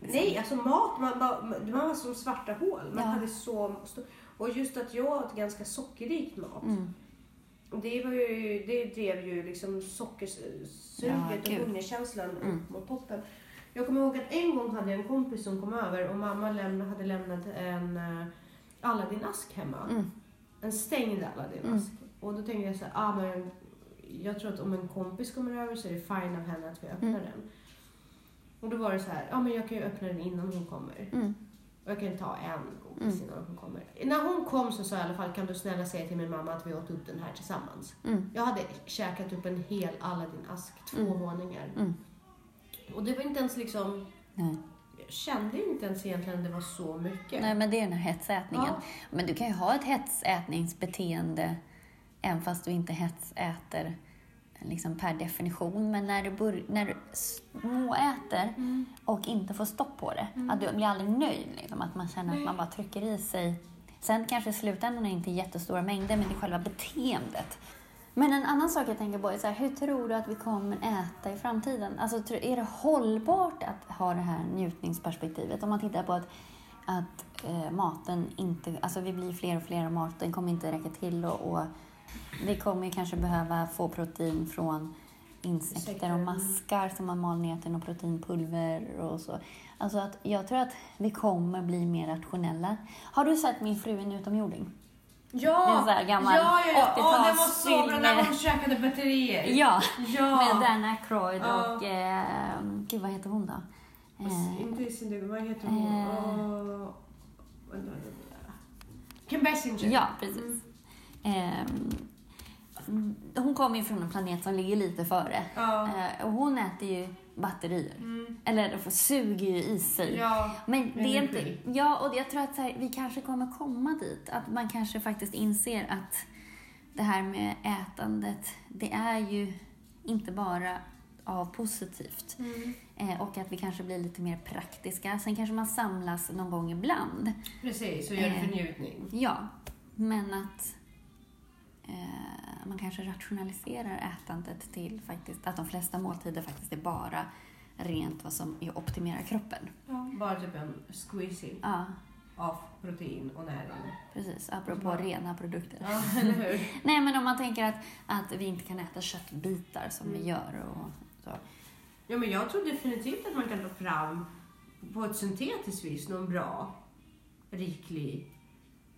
Nej, alltså mat, man, bara, man var som svarta hål. Man Ja. hade så. Och just att jag åt ganska sockerrikt mat. Mm. Det, var ju, det drev ju liksom sockersuget Ja, och hungerkänslan Mm. mot toppen. Jag kommer ihåg att en gång hade jag en kompis som kom över och mamma lämna, hade lämnat en uh, Aladdin-ask hemma. Mm. En stängd Aladdin-ask. Och då tänkte jag så här, ah, men jag tror att om en kompis kommer över så är det fine av henne att vi öppnar Mm. den. Och då var det så här, ja ah, men jag kan ju öppna den innan hon kommer. Och jag kan ta en godis Mm. innan hon kommer. När hon kom så sa jag i alla fall, kan du snälla säga till min mamma att vi åt upp den här tillsammans. Mm. Jag hade käkat upp en hel Aladdin-ask, två Mm. våningar. Mm. Och det var inte ens liksom, Nej. jag kände inte ens egentligen att det var så mycket. Nej, men det är den här hetsätningen. Ja. Men du kan ju ha ett hetsätningsbeteende även fast du inte hetsäter liksom per definition. Men när du, bör, när du småäter Mm. och inte får stopp på det, Mm. att du blir aldrig nöjd. Liksom, att man känner att man bara trycker i sig. Sen kanske i slutändan är inte jättestora mängder, men det är själva beteendet. Men en annan sak jag tänker på är så här, hur tror du att vi kommer äta i framtiden? Alltså, är det hållbart att ha det här njutningsperspektivet? Om man tittar på att, att eh, maten inte, alltså vi blir fler och fler och maten kommer inte räcka till och, och vi kommer kanske behöva få protein från insekter och Insekter. maskar som man mal ner till något proteinpulver och så. Alltså att jag tror att vi kommer bli mer rationella. Har du sett Min fru är en utomjording? Ja, en sån här gammal ja, ja, ja. Åh, det var så bra 80-talsfilm när de käkade batterier. Ja, Ja. med Dan Aykroyd Ja. och... Eh, gud, vad heter hon då? Eh, Inte Cindy, vad heter hon? Eh. Kim Basinger. ja, precis. Ehm, hon kommer ju från en planet som ligger lite före. Ja. Eh, och hon äter ju batterier. Mm. Eller de suger ju i sig. Ja. Men det är inte... Ja, och jag tror att här, vi kanske kommer komma dit. Att man kanske faktiskt inser att det här med ätandet, det är ju inte bara av positivt. Mm. Eh, och att vi kanske blir lite mer praktiska. Sen kanske man samlas någon gång ibland. Precis, och gör det Eh. för njutning. Ja, men att eh, man kanske rationaliserar ätandet till faktiskt att de flesta måltider faktiskt är bara rent vad som optimerar kroppen. Bara typ en squeezy Ja, av protein och näring. precis. Apropå Ja. rena produkter. Ja, eller hur? Nej, men om man tänker att, att vi inte kan äta köttbitar som vi Mm. gör och så. Ja, men jag tror definitivt att man kan ta fram på ett syntetiskt vis någon bra, riklig...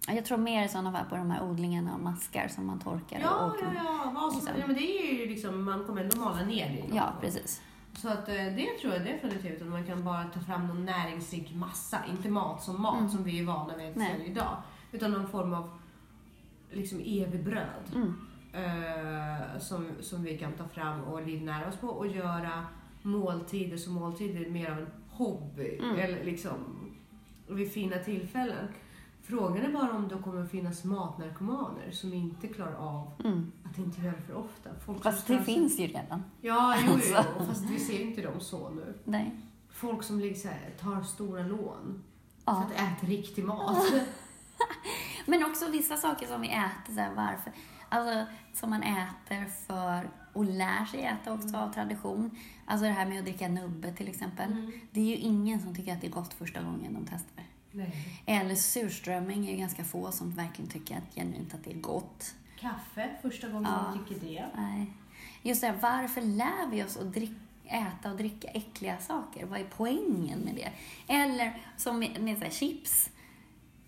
Ja, Jag tror mer i sådana fall på de här odlingarna av maskar som man torkar Ja, och ja, ja. Vad som, liksom. ja, men det är ju liksom, man kommer ändå mala ner det. Ja, precis. Så att eh, det tror jag definitivt att man kan bara ta fram någon näringsrik massa, inte mat som mat Mm. som vi är vana vid att idag. Utan någon form av liksom evig bröd. Mm. eh, som, som vi kan ta fram och livnära oss på och göra måltider som måltider mer av en hobby. Mm. Eller liksom vid fina tillfällen. Frågan är bara om det kommer att finnas matnarkomaner som inte klarar av Mm. att inte göra för ofta. Folk Fast det finns ju redan. Ja, jo, jo, Alltså. fast vi ser inte dem så nu. Nej. Folk som liksom tar stora lån Ja. för att äta riktig mat. Men också vissa saker som vi äter, så här, varför? Alltså, som man äter för och lär sig äta också av tradition. Alltså det här med att dricka nubbe till exempel. Mm. Det är ju ingen som tycker att det är gott första gången de testar. Nej. Eller surströmming är ju ganska få som verkligen tycker att, genuint att det är gott. Kaffe, första gången Ja. man dricker det. Nej. Just det varför lär vi oss att drick, äta och dricka äckliga saker? Vad är poängen med det? Eller som med, med så här, chips.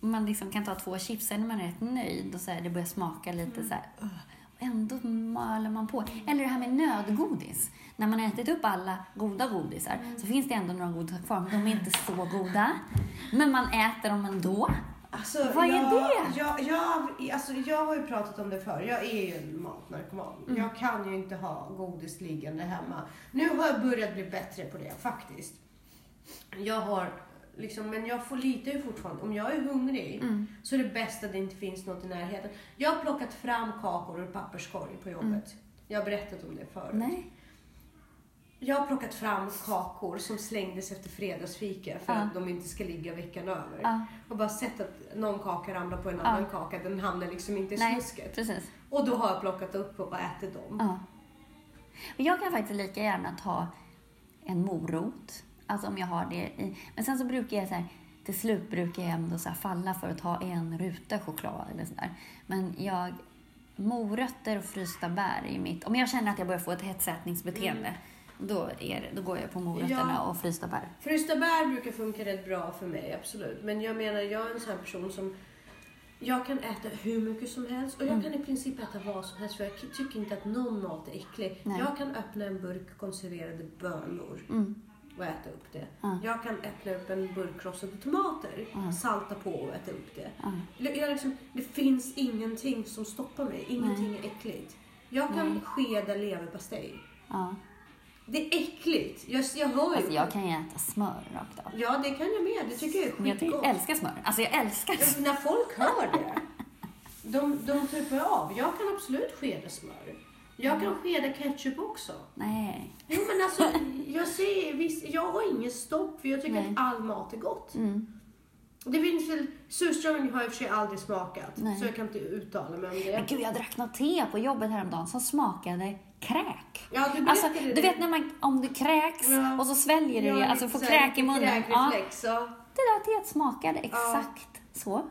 Man liksom kan ta två chips, sen är man rätt nöjd och så här, det börjar smaka lite så här. "Ugh." Ändå maler man på. Eller det här med nödgodis. När man har ätit upp alla goda godisar så finns det ändå några godisar kvar, men de är inte så goda. Men man äter dem ändå. Alltså, Vad är jag, det? Jag, jag, alltså, jag har ju pratat om det förr. Jag är ju en matnarkoman. Mm. Jag kan ju inte ha godis liggande hemma. Nu har jag börjat bli bättre på det faktiskt. Jag har liksom, men jag får lite ju fortfarande. Om jag är hungrig Mm. så är det bäst att det inte finns något i närheten. Jag har plockat fram kakor ur papperskorg på jobbet. Jag har berättat om det förut. Mm. Nej. Jag har plockat fram kakor som slängdes efter fredagsfika för Ja. att de inte ska ligga veckan över. Ja. Och bara sett att någon kaka ramlar på en annan kaka, den hamnar liksom inte i snusket. precis. Och då har jag plockat upp och ätit dem. Jag kan faktiskt lika gärna ta en morot, alltså om jag har det i. Men sen så brukar jag så här, till slut brukar jag ändå så falla för att ta en ruta choklad eller sådär. Men jag, morötter och frysta bär är mitt, om jag känner att jag börjar få ett hetsätningsbeteende, då, är då går jag på morötterna Mm. Ja. och frysta bär. Frysta bär brukar funka rätt bra för mig, absolut. Men jag menar, jag är en sån här person som jag kan äta hur mycket som helst och jag Mm. kan i princip äta vad som helst för jag tycker inte att någon mat är äcklig. Nej. Jag kan öppna en burk konserverade bönor Mm. Och äta upp det. Ja. Jag kan öppna upp en burk krossade tomater, Ja. salta på och äta upp det. Ja. Jag liksom, det finns ingenting som stoppar mig. Ingenting är äckligt. Jag kan Nej. skeda leverpastej. Ja. Det är äckligt. Jag, jag hör ju. Alltså jag kan ju äta smör rakt av. Ja, det kan jag med. Det tycker jag är Men Jag skitgott. älskar smör. Alltså jag älskar smör. När folk hör det, de, de tuppar av. Jag kan absolut skeda smör. Jag kan skeda ketchup också. Nej. Jo, men alltså, jag, ser, visst, jag har ingen stopp för jag tycker Nej. att all mat är gott. Mm. Det finns väl, surströmming har jag i och för sig aldrig smakat, Nej. så jag kan inte uttala mig om det. Men gud, jag drack något te på jobbet häromdagen som smakade kräk. Ja, du Alltså, berättade du det. vet när man, om du kräks Ja. och så sväljer du det, alltså får kräk i munnen. Ja, Kräkreflex, ja. det där teet smakade exakt så.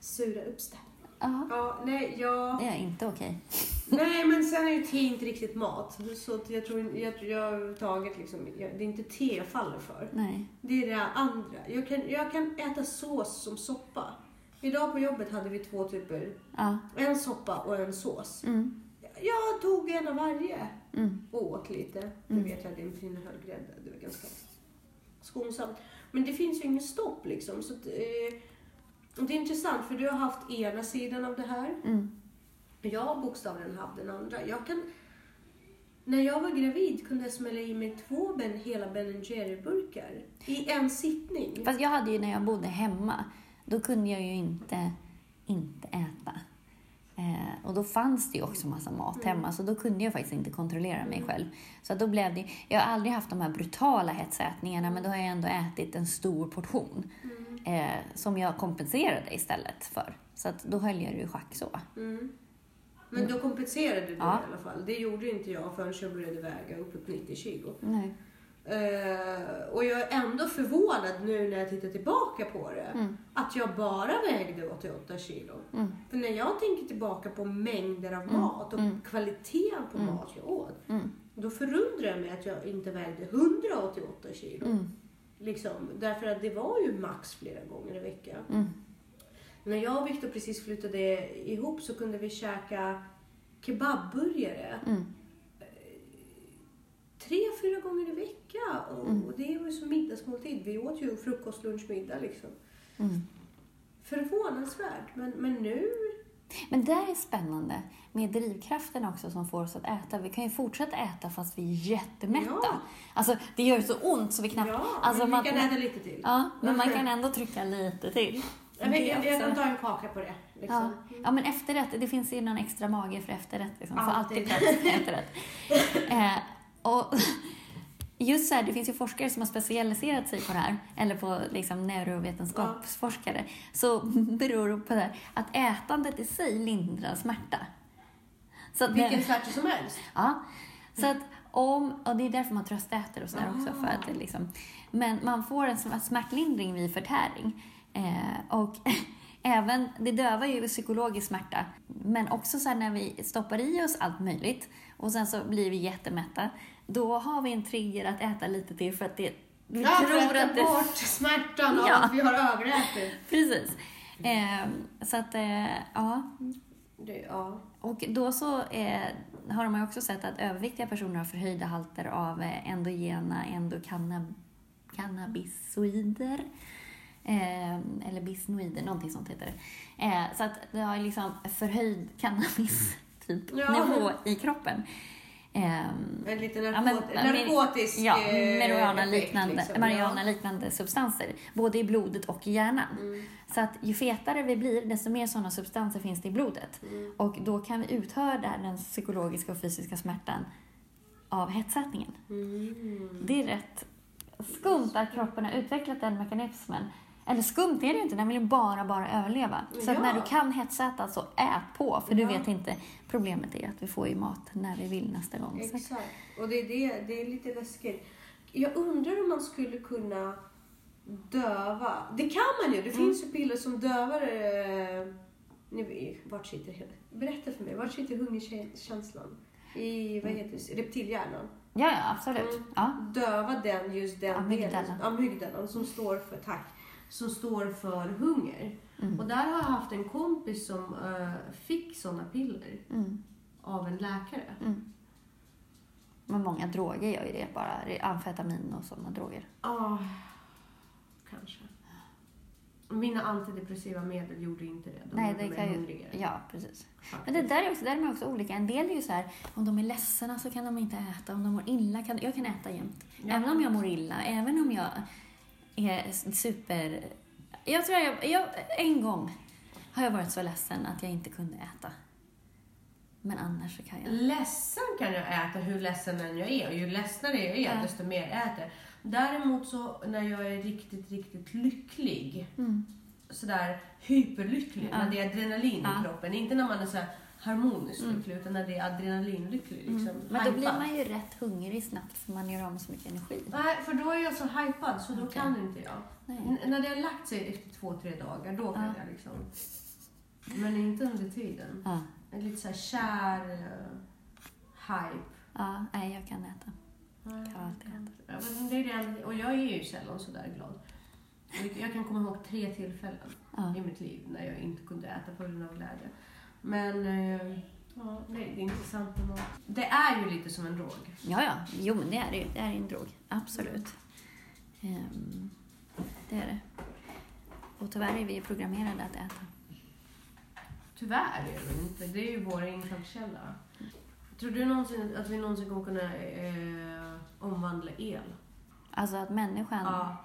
Sura uppställ. Ja, Ja, nej, ja. det är inte okej. nej, men sen är ju te inte riktigt mat. Så jag tror jag, jag liksom, jag, det är inte te jag faller för. Nej. Det är det andra. Jag kan, jag kan äta sås som soppa. Idag på jobbet hade vi två typer. Ja. En soppa och en sås. Mm. Jag tog en av varje Mm. och åt lite. Du Mm. vet att det innehöll grädde. Det var ganska skonsamt. Men det finns ju inget stopp liksom. Så att, eh, det är intressant för du har haft ena sidan av det här. Mm. Jag har bokstavligen haft den andra. Jag kan, när jag var gravid kunde jag smälla i mig två ben, hela Ben Jerry-burkar i en sittning. Fast jag hade ju när jag bodde hemma, då kunde jag ju inte, inte äta. Eh, och då fanns det ju också massa mat hemma, så då kunde jag faktiskt inte kontrollera mig själv. Så då blev det, jag har aldrig haft de här brutala hetsätningarna, men då har jag ändå ätit en stor portion. Eh, som jag kompenserade istället för. Så att då höll jag det i schack så. Mm. Men då kompenserade du Ja. i alla fall. Det gjorde inte jag förrän jag började väga upp mot 90 kilo. Nej. Eh, och jag är ändå förvånad nu när jag tittar tillbaka på det. Mm. Att jag bara vägde 88 kilo. Mm. För när jag tänker tillbaka på mängder av Mm. mat och Mm. kvaliteten på Mm. mat jag åt. Mm. Då förundrar jag mig att jag inte vägde 188 kilo. Liksom, därför att det var ju max flera gånger i veckan. Mm. När jag och Viktor precis flyttade ihop så kunde vi käka kebabburgare Mm. tre, fyra gånger i veckan. Och, Mm. och det var ju som middagsmåltid. Vi åt ju frukost, lunch, middag liksom. Mm. Förvånansvärt. Men, men nu... Men det där är spännande med drivkraften också som får oss att äta. Vi kan ju fortsätta äta fast vi är jättemätta. Ja. Alltså, det gör ju så ont så vi knappt... Ja, alltså, men man, vi kan äta lite till. Ja, men man kan ändå trycka lite till. Jag, vet, Det jag, jag också. kan ta en kaka på det. Ja. Liksom. ja, men efterrätt. Det finns ju någon extra mage för efterrätt. Liksom. Alltid. alltid plats för efterrätt. eh, och just så här, det finns ju forskare som har specialiserat sig på det här, eller på liksom, neurovetenskapsforskare. Så beror det på det här, att ätandet i sig lindrar smärta. Så att Vilken smärta som helst. Ja, så att om, och det är därför man tröstäter och sådär också. För att det liksom, men man får en sm- smärtlindring vid förtäring. Eh, och även, det dövar ju psykologisk smärta. Men också så när vi stoppar i oss allt möjligt och sen så blir vi jättemätta. Då har vi en trigger att äta lite till för att det, vi Ja, för tror att ta att det... bort smärtan av Ja. att vi har överätit. Precis. Eh, så att, eh, ja. Det, ja. Och då så eh, har man ju också sett att överviktiga personer har förhöjda halter av eh, endogena endocannabisoider. Eh, eller bisnoider, någonting sånt heter det. Eh, så att det har liksom förhöjd cannabis typ Ja. nivå i kroppen. Eh, En liten Ja, narkot- men- narkotisk ja, eh, marijuana-liknande liksom. marijuana-liknande substanser, både i blodet och i hjärnan. Ja. Mm. Så att ju fetare vi blir, desto mer sådana substanser finns det i blodet. Mm. Och då kan vi uthärda den psykologiska och fysiska smärtan av hetsätningen. Mm. Det är rätt skumt att kroppen har utvecklat den mekanismen. Eller skumt är det ju inte, den vill ju bara, bara överleva. Så Ja. när du kan hetsäta så ät på, för du Ja. vet inte. Problemet är att vi får ju mat när vi vill nästa gång. Så Exakt. Och det är, det, det är lite läskigt. Jag undrar om man skulle kunna döva. Det kan man ju. Det Mm. finns ju piller som dövar... Eh, nu, vart sitter? Berätta för mig. Vart sitter hungerkänslan? I, vad heter det? Reptilhjärnan. ja, ja, absolut. Mm. Ja. Döva den, just den Amygdalan. delen. Amygdalan. Som står för, tack. Som står för hunger. Mm. Och där har jag haft en kompis som eh, fick sådana piller Mm. av en läkare. Mm. Men många droger gör ju det, bara amfetamin och sådana droger. Ja, kanske. Mina antidepressiva medel gjorde inte det. De Nej, det kan ju... Ja, precis. faktiskt. Men det där är också, där är också olika. En del är ju så här, om de är ledsna så kan de inte äta. Om de mår illa kan jag kan äta jämt. Ja. Även om jag mår illa, även om jag är super... Jag tror jag, jag, en gång har jag varit så ledsen att jag inte kunde äta. Men annars så kan jag. Ledsen kan jag äta hur ledsen än jag är. Och ju ledsnare jag är, Ja. desto mer äter jag. Däremot så när jag är riktigt, riktigt lycklig, Mm. sådär hyperlycklig, Ja. när det är adrenalin Ja. i kroppen. Inte när man är så harmoniskt Mm. lycklig, utan när det är adrenalinlycklig. Liksom, Mm. Men då blir man ju rätt hungrig snabbt för man gör av med så mycket energi. Nej, för då är jag så hypad så då Okej. kan inte jag. När det har lagt sig efter två, tre dagar, då kan Ja. jag liksom. Men inte under tiden. Ja. En lite så här kär uh, hype. ja, nej jag kan äta. Nej, Kan alltid äta. Ja, men det är det, och jag är ju sällan så där glad. Jag kan komma ihåg tre tillfällen Ja. i mitt liv när jag inte kunde äta på grund av glädje. Men eh, ja, det är intressant mat. Det är ju lite som en drog. Ja, ja. Jo, men det är det ju. Det är en drog. Absolut. Ehm, det är det. Och tyvärr är vi ju programmerade att äta. Tyvärr är det inte. Det är ju vår infallskälla. Tror du någonsin att vi någonsin kommer kunna eh, omvandla el? Alltså att människan Ja.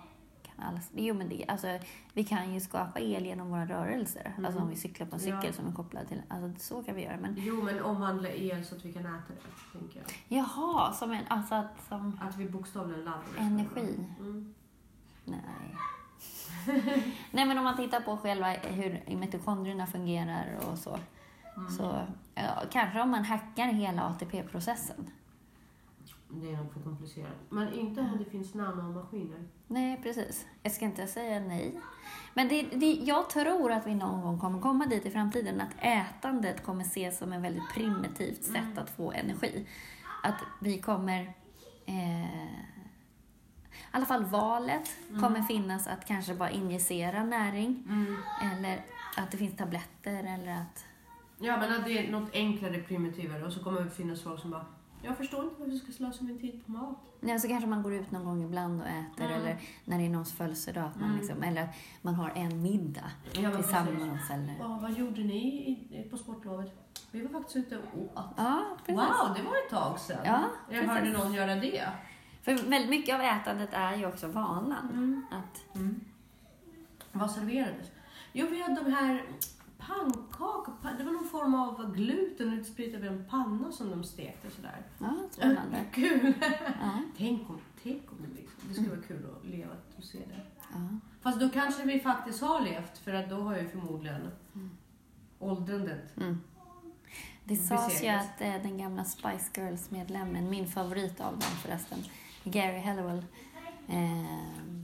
Alls... Jo, men det, alltså, vi kan ju skapa el genom våra rörelser. Mm. Alltså om vi cyklar på en cykel Ja. som är kopplad till... Alltså så kan vi göra. Men Jo, men omvandla el så att vi kan äta det, tänker jag. jaha, som en... Alltså att som... Att vi bokstavligen laddar. Energi. Mm. Nej. Nej, men om man tittar på själva hur mitokondrierna fungerar och så. Mm. Så ja, kanske om man hackar hela ATP-processen. Det är nog för komplicerat. Men inte om det finns nanomaskiner. Nej, precis. Jag ska inte säga nej. Men det, det, jag tror att vi någon gång kommer komma dit i framtiden att ätandet kommer ses som ett väldigt primitivt sätt Mm. att få energi. Att vi kommer... Eh, I alla fall valet Mm. kommer finnas att kanske bara injicera näring. Eller att det finns tabletter eller att... Ja, men att det är något enklare, primitivare. Och så kommer det finnas folk som bara, jag förstår inte varför jag ska slösa min tid på mat. Nej, så kanske man går ut någon gång ibland och äter Mm. eller när det är någons födelsedag. Att man Mm. liksom, eller att man har en middag Ja, tillsammans. Eller... Ja, vad gjorde ni i- på sportlovet? Vi var faktiskt ute och åt. Ja. Wow, det var ett tag sedan. Ja, jag hörde någon göra det. För väldigt mycket av ätandet är ju också vanan. Att, Mm. Vad serverades? Jo, vi hade de här pannkakor. pa- Det var någon form av gluten utspritt över en panna som de stekte sådär. ja, spännande. Kul! Ja, tänk om, tänk om det liksom. Det skulle vara kul att leva och se det. ja. Fast då kanske vi faktiskt har levt, för att då har ju förmodligen åldrandet Mm. Det sades ju att eh, den gamla Spice Girls-medlemmen, min favorit av dem förresten, Gary Hallowell, eh,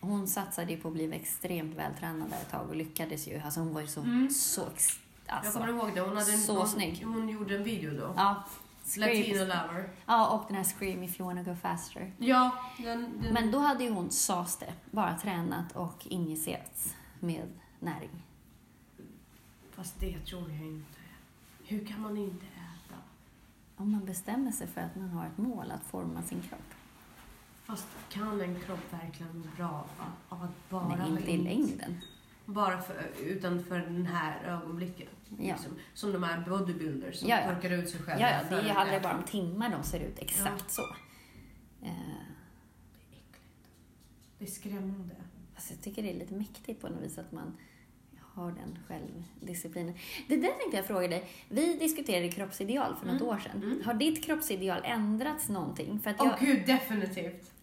hon satsade ju på att bli extremt vältränad där ett tag och lyckades ju. Alltså hon var ju så, Mm. så ex, Jag alltså, kommer ihåg det. Hon, hade en, så hon, snygg. hon gjorde en video då. Ja, Latino. Lover. Ja, och den här Scream if you wanna go faster. Ja, den, den, Men då hade ju hon, sades det, bara tränat och injicerats med näring. Fast det tror jag inte. Hur kan man inte äta? Om man bestämmer sig för att man har ett mål att forma sin kropp. Fast kan en kropp verkligen må bra av, att bara Nej, inte i längden. Bara för, utan för den här ögonblicket. Ja. Liksom. Som de här bodybuilders som Ja, ja. torkar ut sig själva. Ja, ja, det är ju bara om timmar de ser ut exakt så. Eh, Det är äckligt. Det är skrämmande. fast jag tycker det är lite mäktigt på något vis att man har den självdisciplinen. Det där tänkte jag fråga dig. Vi diskuterade kroppsideal för något Mm. år sedan. Mm. Har ditt kroppsideal ändrats någonting? För att Åh jag, gud, definitivt.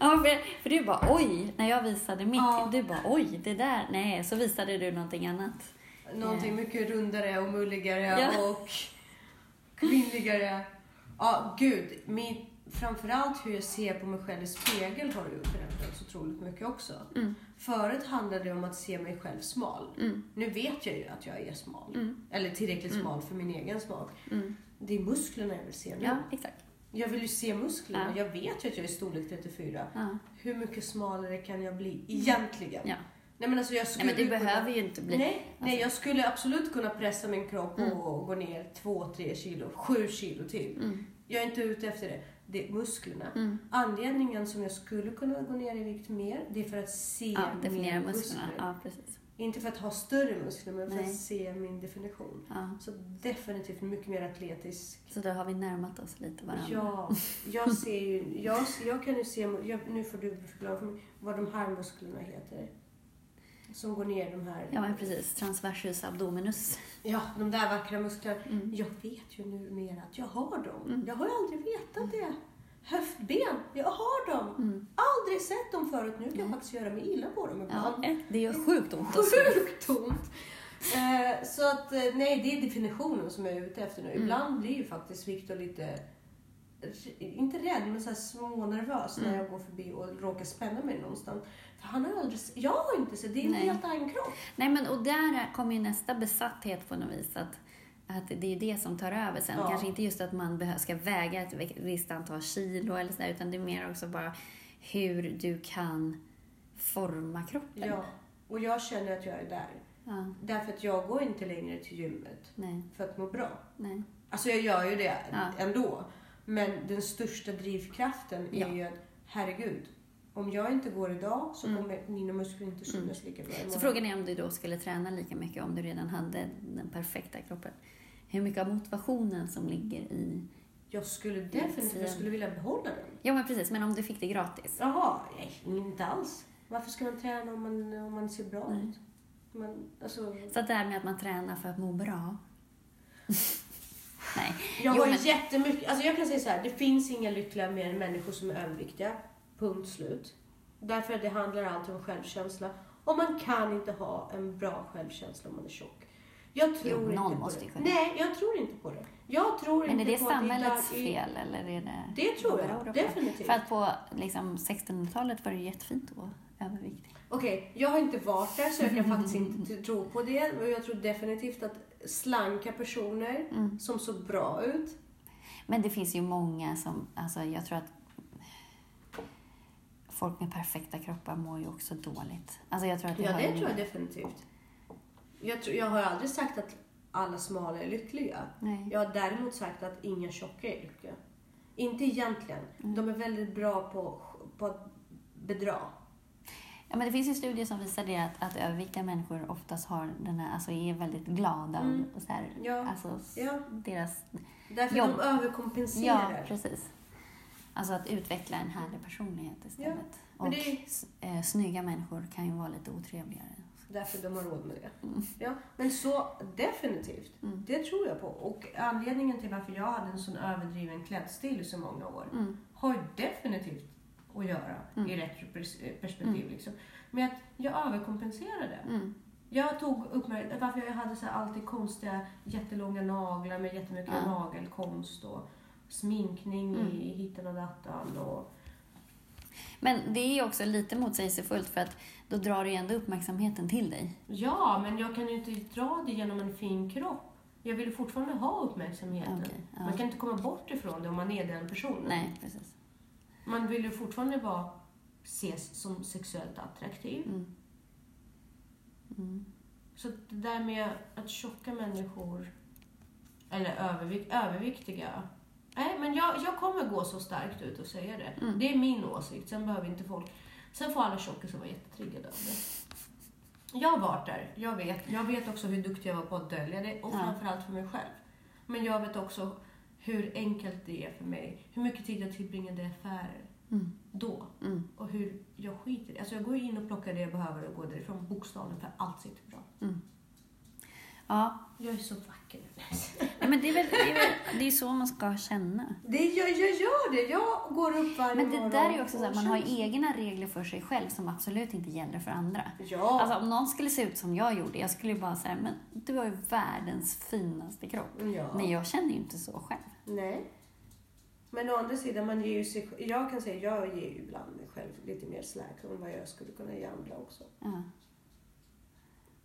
ja, för, för du bara oj, när jag visade mitt, Ja. du bara oj, det där, nej, så visade du någonting annat. Någonting mycket rundare och mulligare Ja. och kvinnligare. Ja, gud. Min, framförallt hur jag ser på mig själv i spegel har ju förändrats otroligt mycket också. Mm. Förut handlade det om att se mig själv smal. Mm. Nu vet jag ju att jag är smal. Mm. Eller tillräckligt smal för min egen smak. Mm. Det är musklerna jag vill se nu. Ja, exakt. Jag vill ju se musklerna. Ja. Jag vet ju att jag är storlek 34. Ja. Hur mycket smalare kan jag bli egentligen? Ja. Nej men alltså jag Nej, skulle men du ju kunna- behöver ju inte bli... Nej, nej, jag skulle absolut kunna pressa min kropp Mm. och gå ner 2-3 kilo, 7 kilo till. Mm. Jag är inte ute efter det. Det musklerna. Mm. Anledningen som jag skulle kunna gå ner i vikt mer, det är för att se Ja, definiera mer musklerna. muskler. Ja, precis. Inte för att ha större muskler, men för Nej. att se min definition. Ja. Så definitivt mycket mer atletisk. Så då har vi närmat oss lite varandra. Ja, jag ser ju, jag, jag kan ju se, jag, nu får du förklara för mig vad de här musklerna heter. Som går ner de här, Ja, men precis. Transversus abdominus. ja, de där vackra musklerna. Mm. Jag vet ju numera att jag har dem. Mm. Jag har ju aldrig vetat det. Höftben, jag har dem. Mm. Aldrig sett dem förut. Nu kan jag faktiskt göra mig illa på dem Ja, ibland. det gör sjukt ont se. Sjukt ont. Eh, så att, eh, nej, det är definitionen som jag är ute efter nu. Mm. Ibland blir ju faktiskt Viktor lite, inte rädd, men så här smånervös när Mm. jag går förbi och råkar spänna mig någonstans. För han har aldrig, jag har inte sett, det är en helt annan kropp. Nej, men och där kommer ju nästa besatthet på något vis. Att, att det är det som tar över sen. Ja. Kanske inte just att man ska väga ett visst antal kilo eller sådär, utan det är mer också bara hur du kan forma kroppen. Ja. Och jag känner att jag är där. Ja, Därför att jag går inte längre till gymmet nej, för att må bra. nej. Alltså jag gör ju det Ja. ändå. Men den största drivkraften är Ja. ju att, herregud, om jag inte går idag så Mm. kommer mina muskler inte synas lika bra Så imorgon. frågan är om du då skulle träna lika mycket om du redan hade den perfekta kroppen. Hur mycket av motivationen som ligger i... Jag skulle definitivt jag skulle vilja behålla den. Ja, men precis. Men om du fick det gratis? Jaha, nej, inte alls. Varför ska man träna om man, om man ser bra Nej. ut? Man, alltså, Så det här med att man tränar för att må bra. Nej. jag Jo, har men- jättemycket, alltså jag kan säga så här, det finns inga lyckliga mer än människor som är överviktiga. Punkt slut. Därför att det handlar alltid om självkänsla. Och man kan inte ha en bra självkänsla om man är tjock. Jag tror Jo, inte någon på måste det. kunna. Nej, jag tror inte på det. Jag tror Men är inte det på att samhällets där är- fel eller är det... Det tror jag, det definitivt. För att på liksom, 1600-talet var det jättefint att vara överviktig. Okej, jag har inte varit där så jag kan faktiskt inte tro på det. Och jag tror definitivt att slanka personer Mm. som såg bra ut. Men det finns ju många som, alltså jag tror att folk med perfekta kroppar mår ju också dåligt. Alltså jag tror att det Ja, det tror jag definitivt. Jag, tror, jag har aldrig sagt att alla smala är lyckliga. Nej. Jag har däremot sagt att inga tjocka är lyckliga. Inte egentligen. Mm. De är väldigt bra på, på att bedra. Ja, men det finns ju studier som visar det att, att överviktiga människor oftast har den här, alltså är väldigt glada Mm. och så här, Ja, alltså ja. deras, Därför Jobb. de överkompenserar. ja precis. Alltså att utveckla en härlig personlighet istället. men och det eh, snygga människor kan ju vara lite otrevligare. Därför de har råd med det. Ja, men så definitivt. Mm. Det tror jag på. Och anledningen till varför jag hade en sån överdriven klädstil i så många år Mm. har ju definitivt att göra Mm. i rätt pers- perspektiv. Liksom. med att jag överkompenserade. Mm. Jag tog upp mig, varför jag hade så alltid konstiga jättelånga naglar med jättemycket Ja. nagelkonst och sminkning Mm. i hitten och dattan. Och, Men det är ju också lite motsägelsefullt för att då drar du ju ändå uppmärksamheten till dig. ja, men jag kan ju inte dra det genom en fin kropp. Jag vill fortfarande ha uppmärksamheten. Okej, ja. Man kan inte komma bort ifrån det om man är den personen. Nej, precis. Man vill ju fortfarande vara, ses som sexuellt attraktiv. Mm. Mm. Så det där med att tjocka människor, eller övervik överviktiga. Nej, men jag, jag kommer gå så starkt ut och säga det. Mm. Det är min åsikt. Sen behöver inte folk... Sen får alla tjockisar vara jättetriggade av det. Jag har varit där. Jag vet. Jag vet också hur duktig jag var på att dölja det. Och Ja. framförallt för mig själv. Men jag vet också hur enkelt det är för mig. Hur mycket tid jag tillbringade i affärer. Mm. Då. Mm. Och hur jag skiter i. Alltså jag går in och plockar det jag behöver och går därifrån bokstavligen för allt sitter bra. Ja, Jag är så vacker. Ja, men det är väl det är, väl, det är så man ska känna. Det, jag, jag gör det. Jag går upp varje Men det morgon där är ju också så här, och man har ju egna regler för sig själv som absolut inte gäller för andra. Ja. Alltså om någon skulle se ut som jag gjorde, jag skulle ju bara säga, men du har ju världens finaste kropp. ja. Nej, jag känner ju inte så själv. Nej. Men å andra sidan, man ger ju sig, jag kan säga jag ger ju ibland mig själv lite mer slack än vad jag skulle kunna ge andra också. Ja.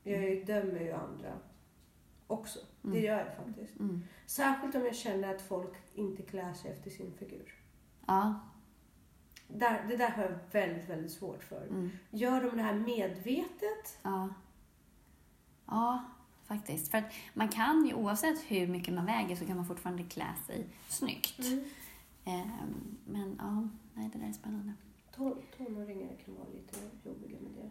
Jag dömer ju andra också. Det Mm. gör jag faktiskt. Mm. Särskilt om jag känner att folk inte klär sig efter sin figur. Ja. Där, det där har jag väldigt, väldigt svårt för. Mm. Gör de det här medvetet? Ja. Ja, faktiskt. För att man kan ju, oavsett hur mycket man väger, så kan man fortfarande klä sig snyggt. Ehm, men ja, nej, det där är spännande. Ton- Tonåringar kan vara lite jobbiga med det.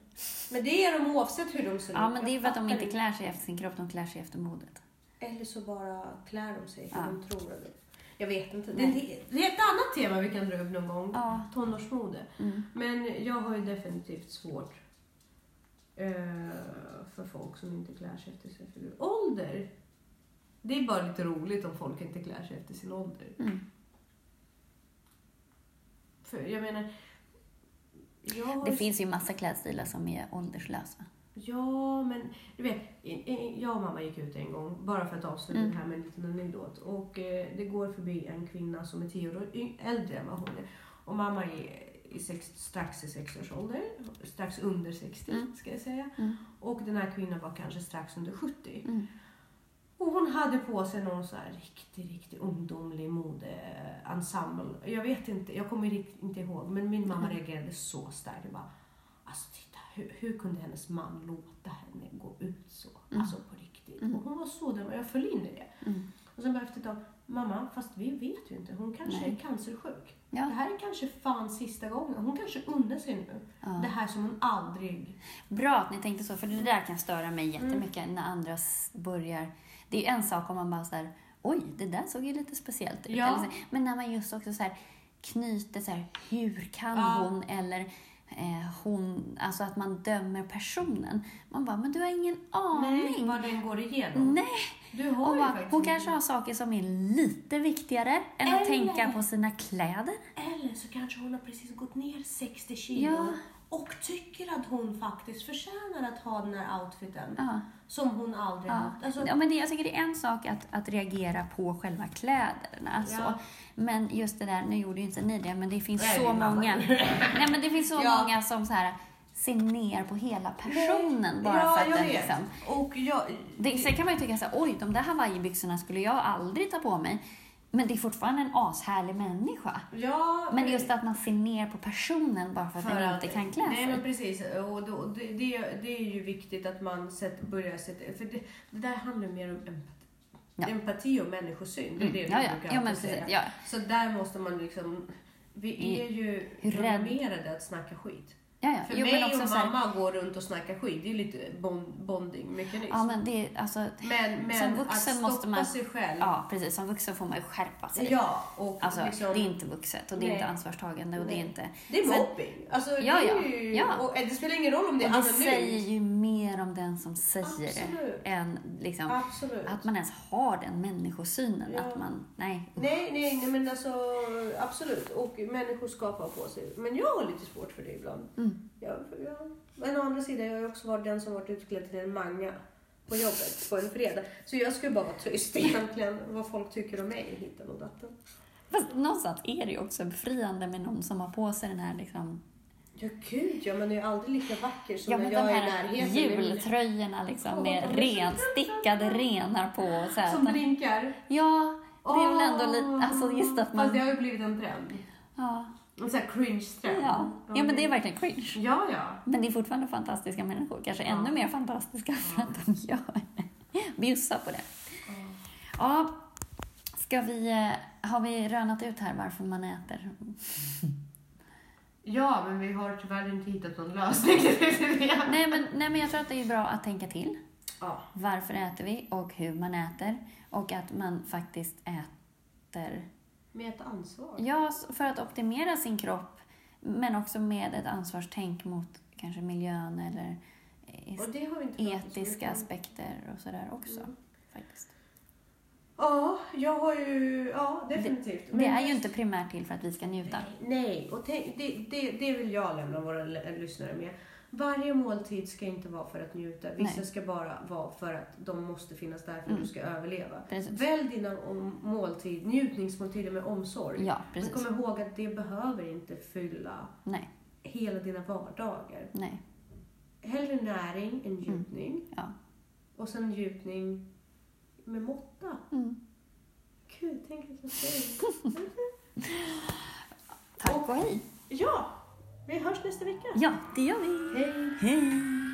Men det är de oavsett hur de ser ut. Ja, men det är för att de inte klär sig efter sin kropp, de klär sig efter modet. Eller så bara klär de sig för Ja. de tror att det. Jag vet inte. Det det är ett annat tema vi kan dra upp någon gång. Ja. Tonårsmode. Mm. Men jag har ju definitivt svårt eh, för folk som inte klär sig efter sin figur. Ålder! Det är bara lite roligt om folk inte klär sig efter sin ålder. Mm. För jag menar... Har Det finns ju massa klädstilar som är ålderslösa. Ja, men du vet, jag och mamma gick ut en gång, bara för att avsluta Mm. det här med en liten anekdot. Och eh, det går förbi en kvinna som är tio år äldre än vad hon är. Och mamma är i sex, strax i 60 års ålder, strax under 60 Mm. ska jag säga. Mm. Och den här kvinnan var kanske strax under 70. Mm. Och hon hade på sig någon så här riktig, riktig ungdomlig modeensemble. Jag vet inte, jag kommer inte ihåg, men min mamma Mm. reagerade så starkt. Bara, Alltså titta, hur, hur kunde hennes man låta henne gå ut så? Mm. Alltså på riktigt. Och hon var så dum och jag föll in i det. Mm. Och sen bara efter ett tag, mamma, fast vi vet ju inte. Hon kanske Nej. är cancersjuk. Ja. Det här är kanske fan sista gången. Hon kanske unnar sig nu. Ja. Det här som hon aldrig... Bra att ni tänkte så, för det där kan störa mig Mm. jättemycket när andra börjar... Det är en sak om man bara så här, oj, det där såg ju lite speciellt ut. Ja. Men när man just också så här knyter så här, hur kan Ja. hon eller eh, hon, alltså att man dömer personen. Man bara, men du har ingen Nej, aning. vad den går igenom. Nej. Du har bara, hon kanske har saker som är lite viktigare än att Eller- tänka på sina kläder. Eller så kanske hon har precis gått ner 60 kilo Ja. Och tycker att hon faktiskt förtjänar att ha den här outfiten Ja. som hon aldrig Ja. haft. Alltså, ja, men det, jag tycker det är en sak att, att reagera på själva kläderna. Så. Ja. Men just det där, nu gjorde ju inte ni det, men det finns Nej, så många Nej, men det finns så Ja. många som så här, ser ner på hela personen bara ja, för att jag den vet. liksom... Och jag... Det, sen kan man ju tycka så här, oj, de där hawaiibyxorna skulle jag aldrig ta på mig. Men det är fortfarande en ashärlig människa. Ja, Men just att man ser ner på personen bara för att för den att- inte kan klä Nej, men sig. precis. Och då, det, det, det är ju viktigt att man sätter, börjar sätta... För det, det där handlar mer om empati. Ja. Empati och människosyn. Det är det Mm. Ja, ja. ja, men precis. säga. Ja. Så där måste man liksom... Vi är ju programmerade att snacka skit. Ja, ja. För Jo, mig men och så här, mamma går runt och snackar skit. Det är lite bond, bonding-mekanism. Ja, men det är alltså... men men som att vuxen stoppa måste man- sig själv. Ja, precis. Som vuxen får man ju skärpa sig. Ja, och Alltså, liksom, det är inte vuxet och det är Nej. inte ansvarstagande och det är inte... det är mobbing. Alltså, Ja, det, ja, är ju, ja. Och, eh, det spelar ingen roll om det är det anonymt. säger ju mer om den som säger Absolut. det än liksom, Absolut. att man ens har den människosynen. Ja. Att man, nej. Nej, nej, nej, men alltså absolut. Och människor skapar på sig. Men jag har lite svårt för det ibland. Mm. Jag, jag, men å andra sidan, jag har ju också varit den som varit utklädd till en manga på jobbet på en fredag. Så jag skulle bara vara tyst egentligen vad folk tycker om mig hitten och datten. Fast någonstans är det ju också befriande med någon som har på sig den här liksom, Ja, gud ja, men det är ju aldrig lika vacker som ja, när jag de är i här närheten. jultröjorna liksom, med Åh, ren, stickade renar på. Så här, Som att de- blinkar. ja, det är väl ändå lite, alltså just att Fast det man... har ju blivit en trend. Ja, En sån här cringe-trend. ja. ja, men det är verkligen cringe. Ja, ja. Men det är fortfarande fantastiska människor. Kanske Ja. ännu mer fantastiska för att de gör det. Bjussa på det. Ja, ska vi... eh, Har vi rönat ut här varför man äter? Ja, men vi har tyvärr inte hittat någon lösning. Nej men, nej, men jag tror att det är bra att tänka till. Ja. Varför äter vi och hur man äter. Och att man faktiskt äter... Med ett ansvar. Ja, för att optimera sin kropp. Men också med ett ansvarstänk mot kanske miljön eller eh, det etiska aspekter och sådär också. Mm. Faktiskt. Ja, jag har ju... Ja, definitivt. Det är ju inte primärt till för att vi ska njuta. Nej, och tänk, det, det, det vill jag lämna våra lyssnare med. Varje måltid ska inte vara för att njuta. Vissa Nej. ska bara vara för att de måste finnas där för att Mm. du ska överleva. Precis. Välj dina måltid, njutningsmåltider med omsorg. Ja, Men kom ihåg att det behöver inte fylla Nej, hela dina vardagar. nej. Hellre näring än njutning. Ja. Och sen njutning med måtta. Mm. Gud, tänk att jag säger Tack och hej. Ja, vi hörs nästa vecka. Ja, det gör vi. Hej! Hej!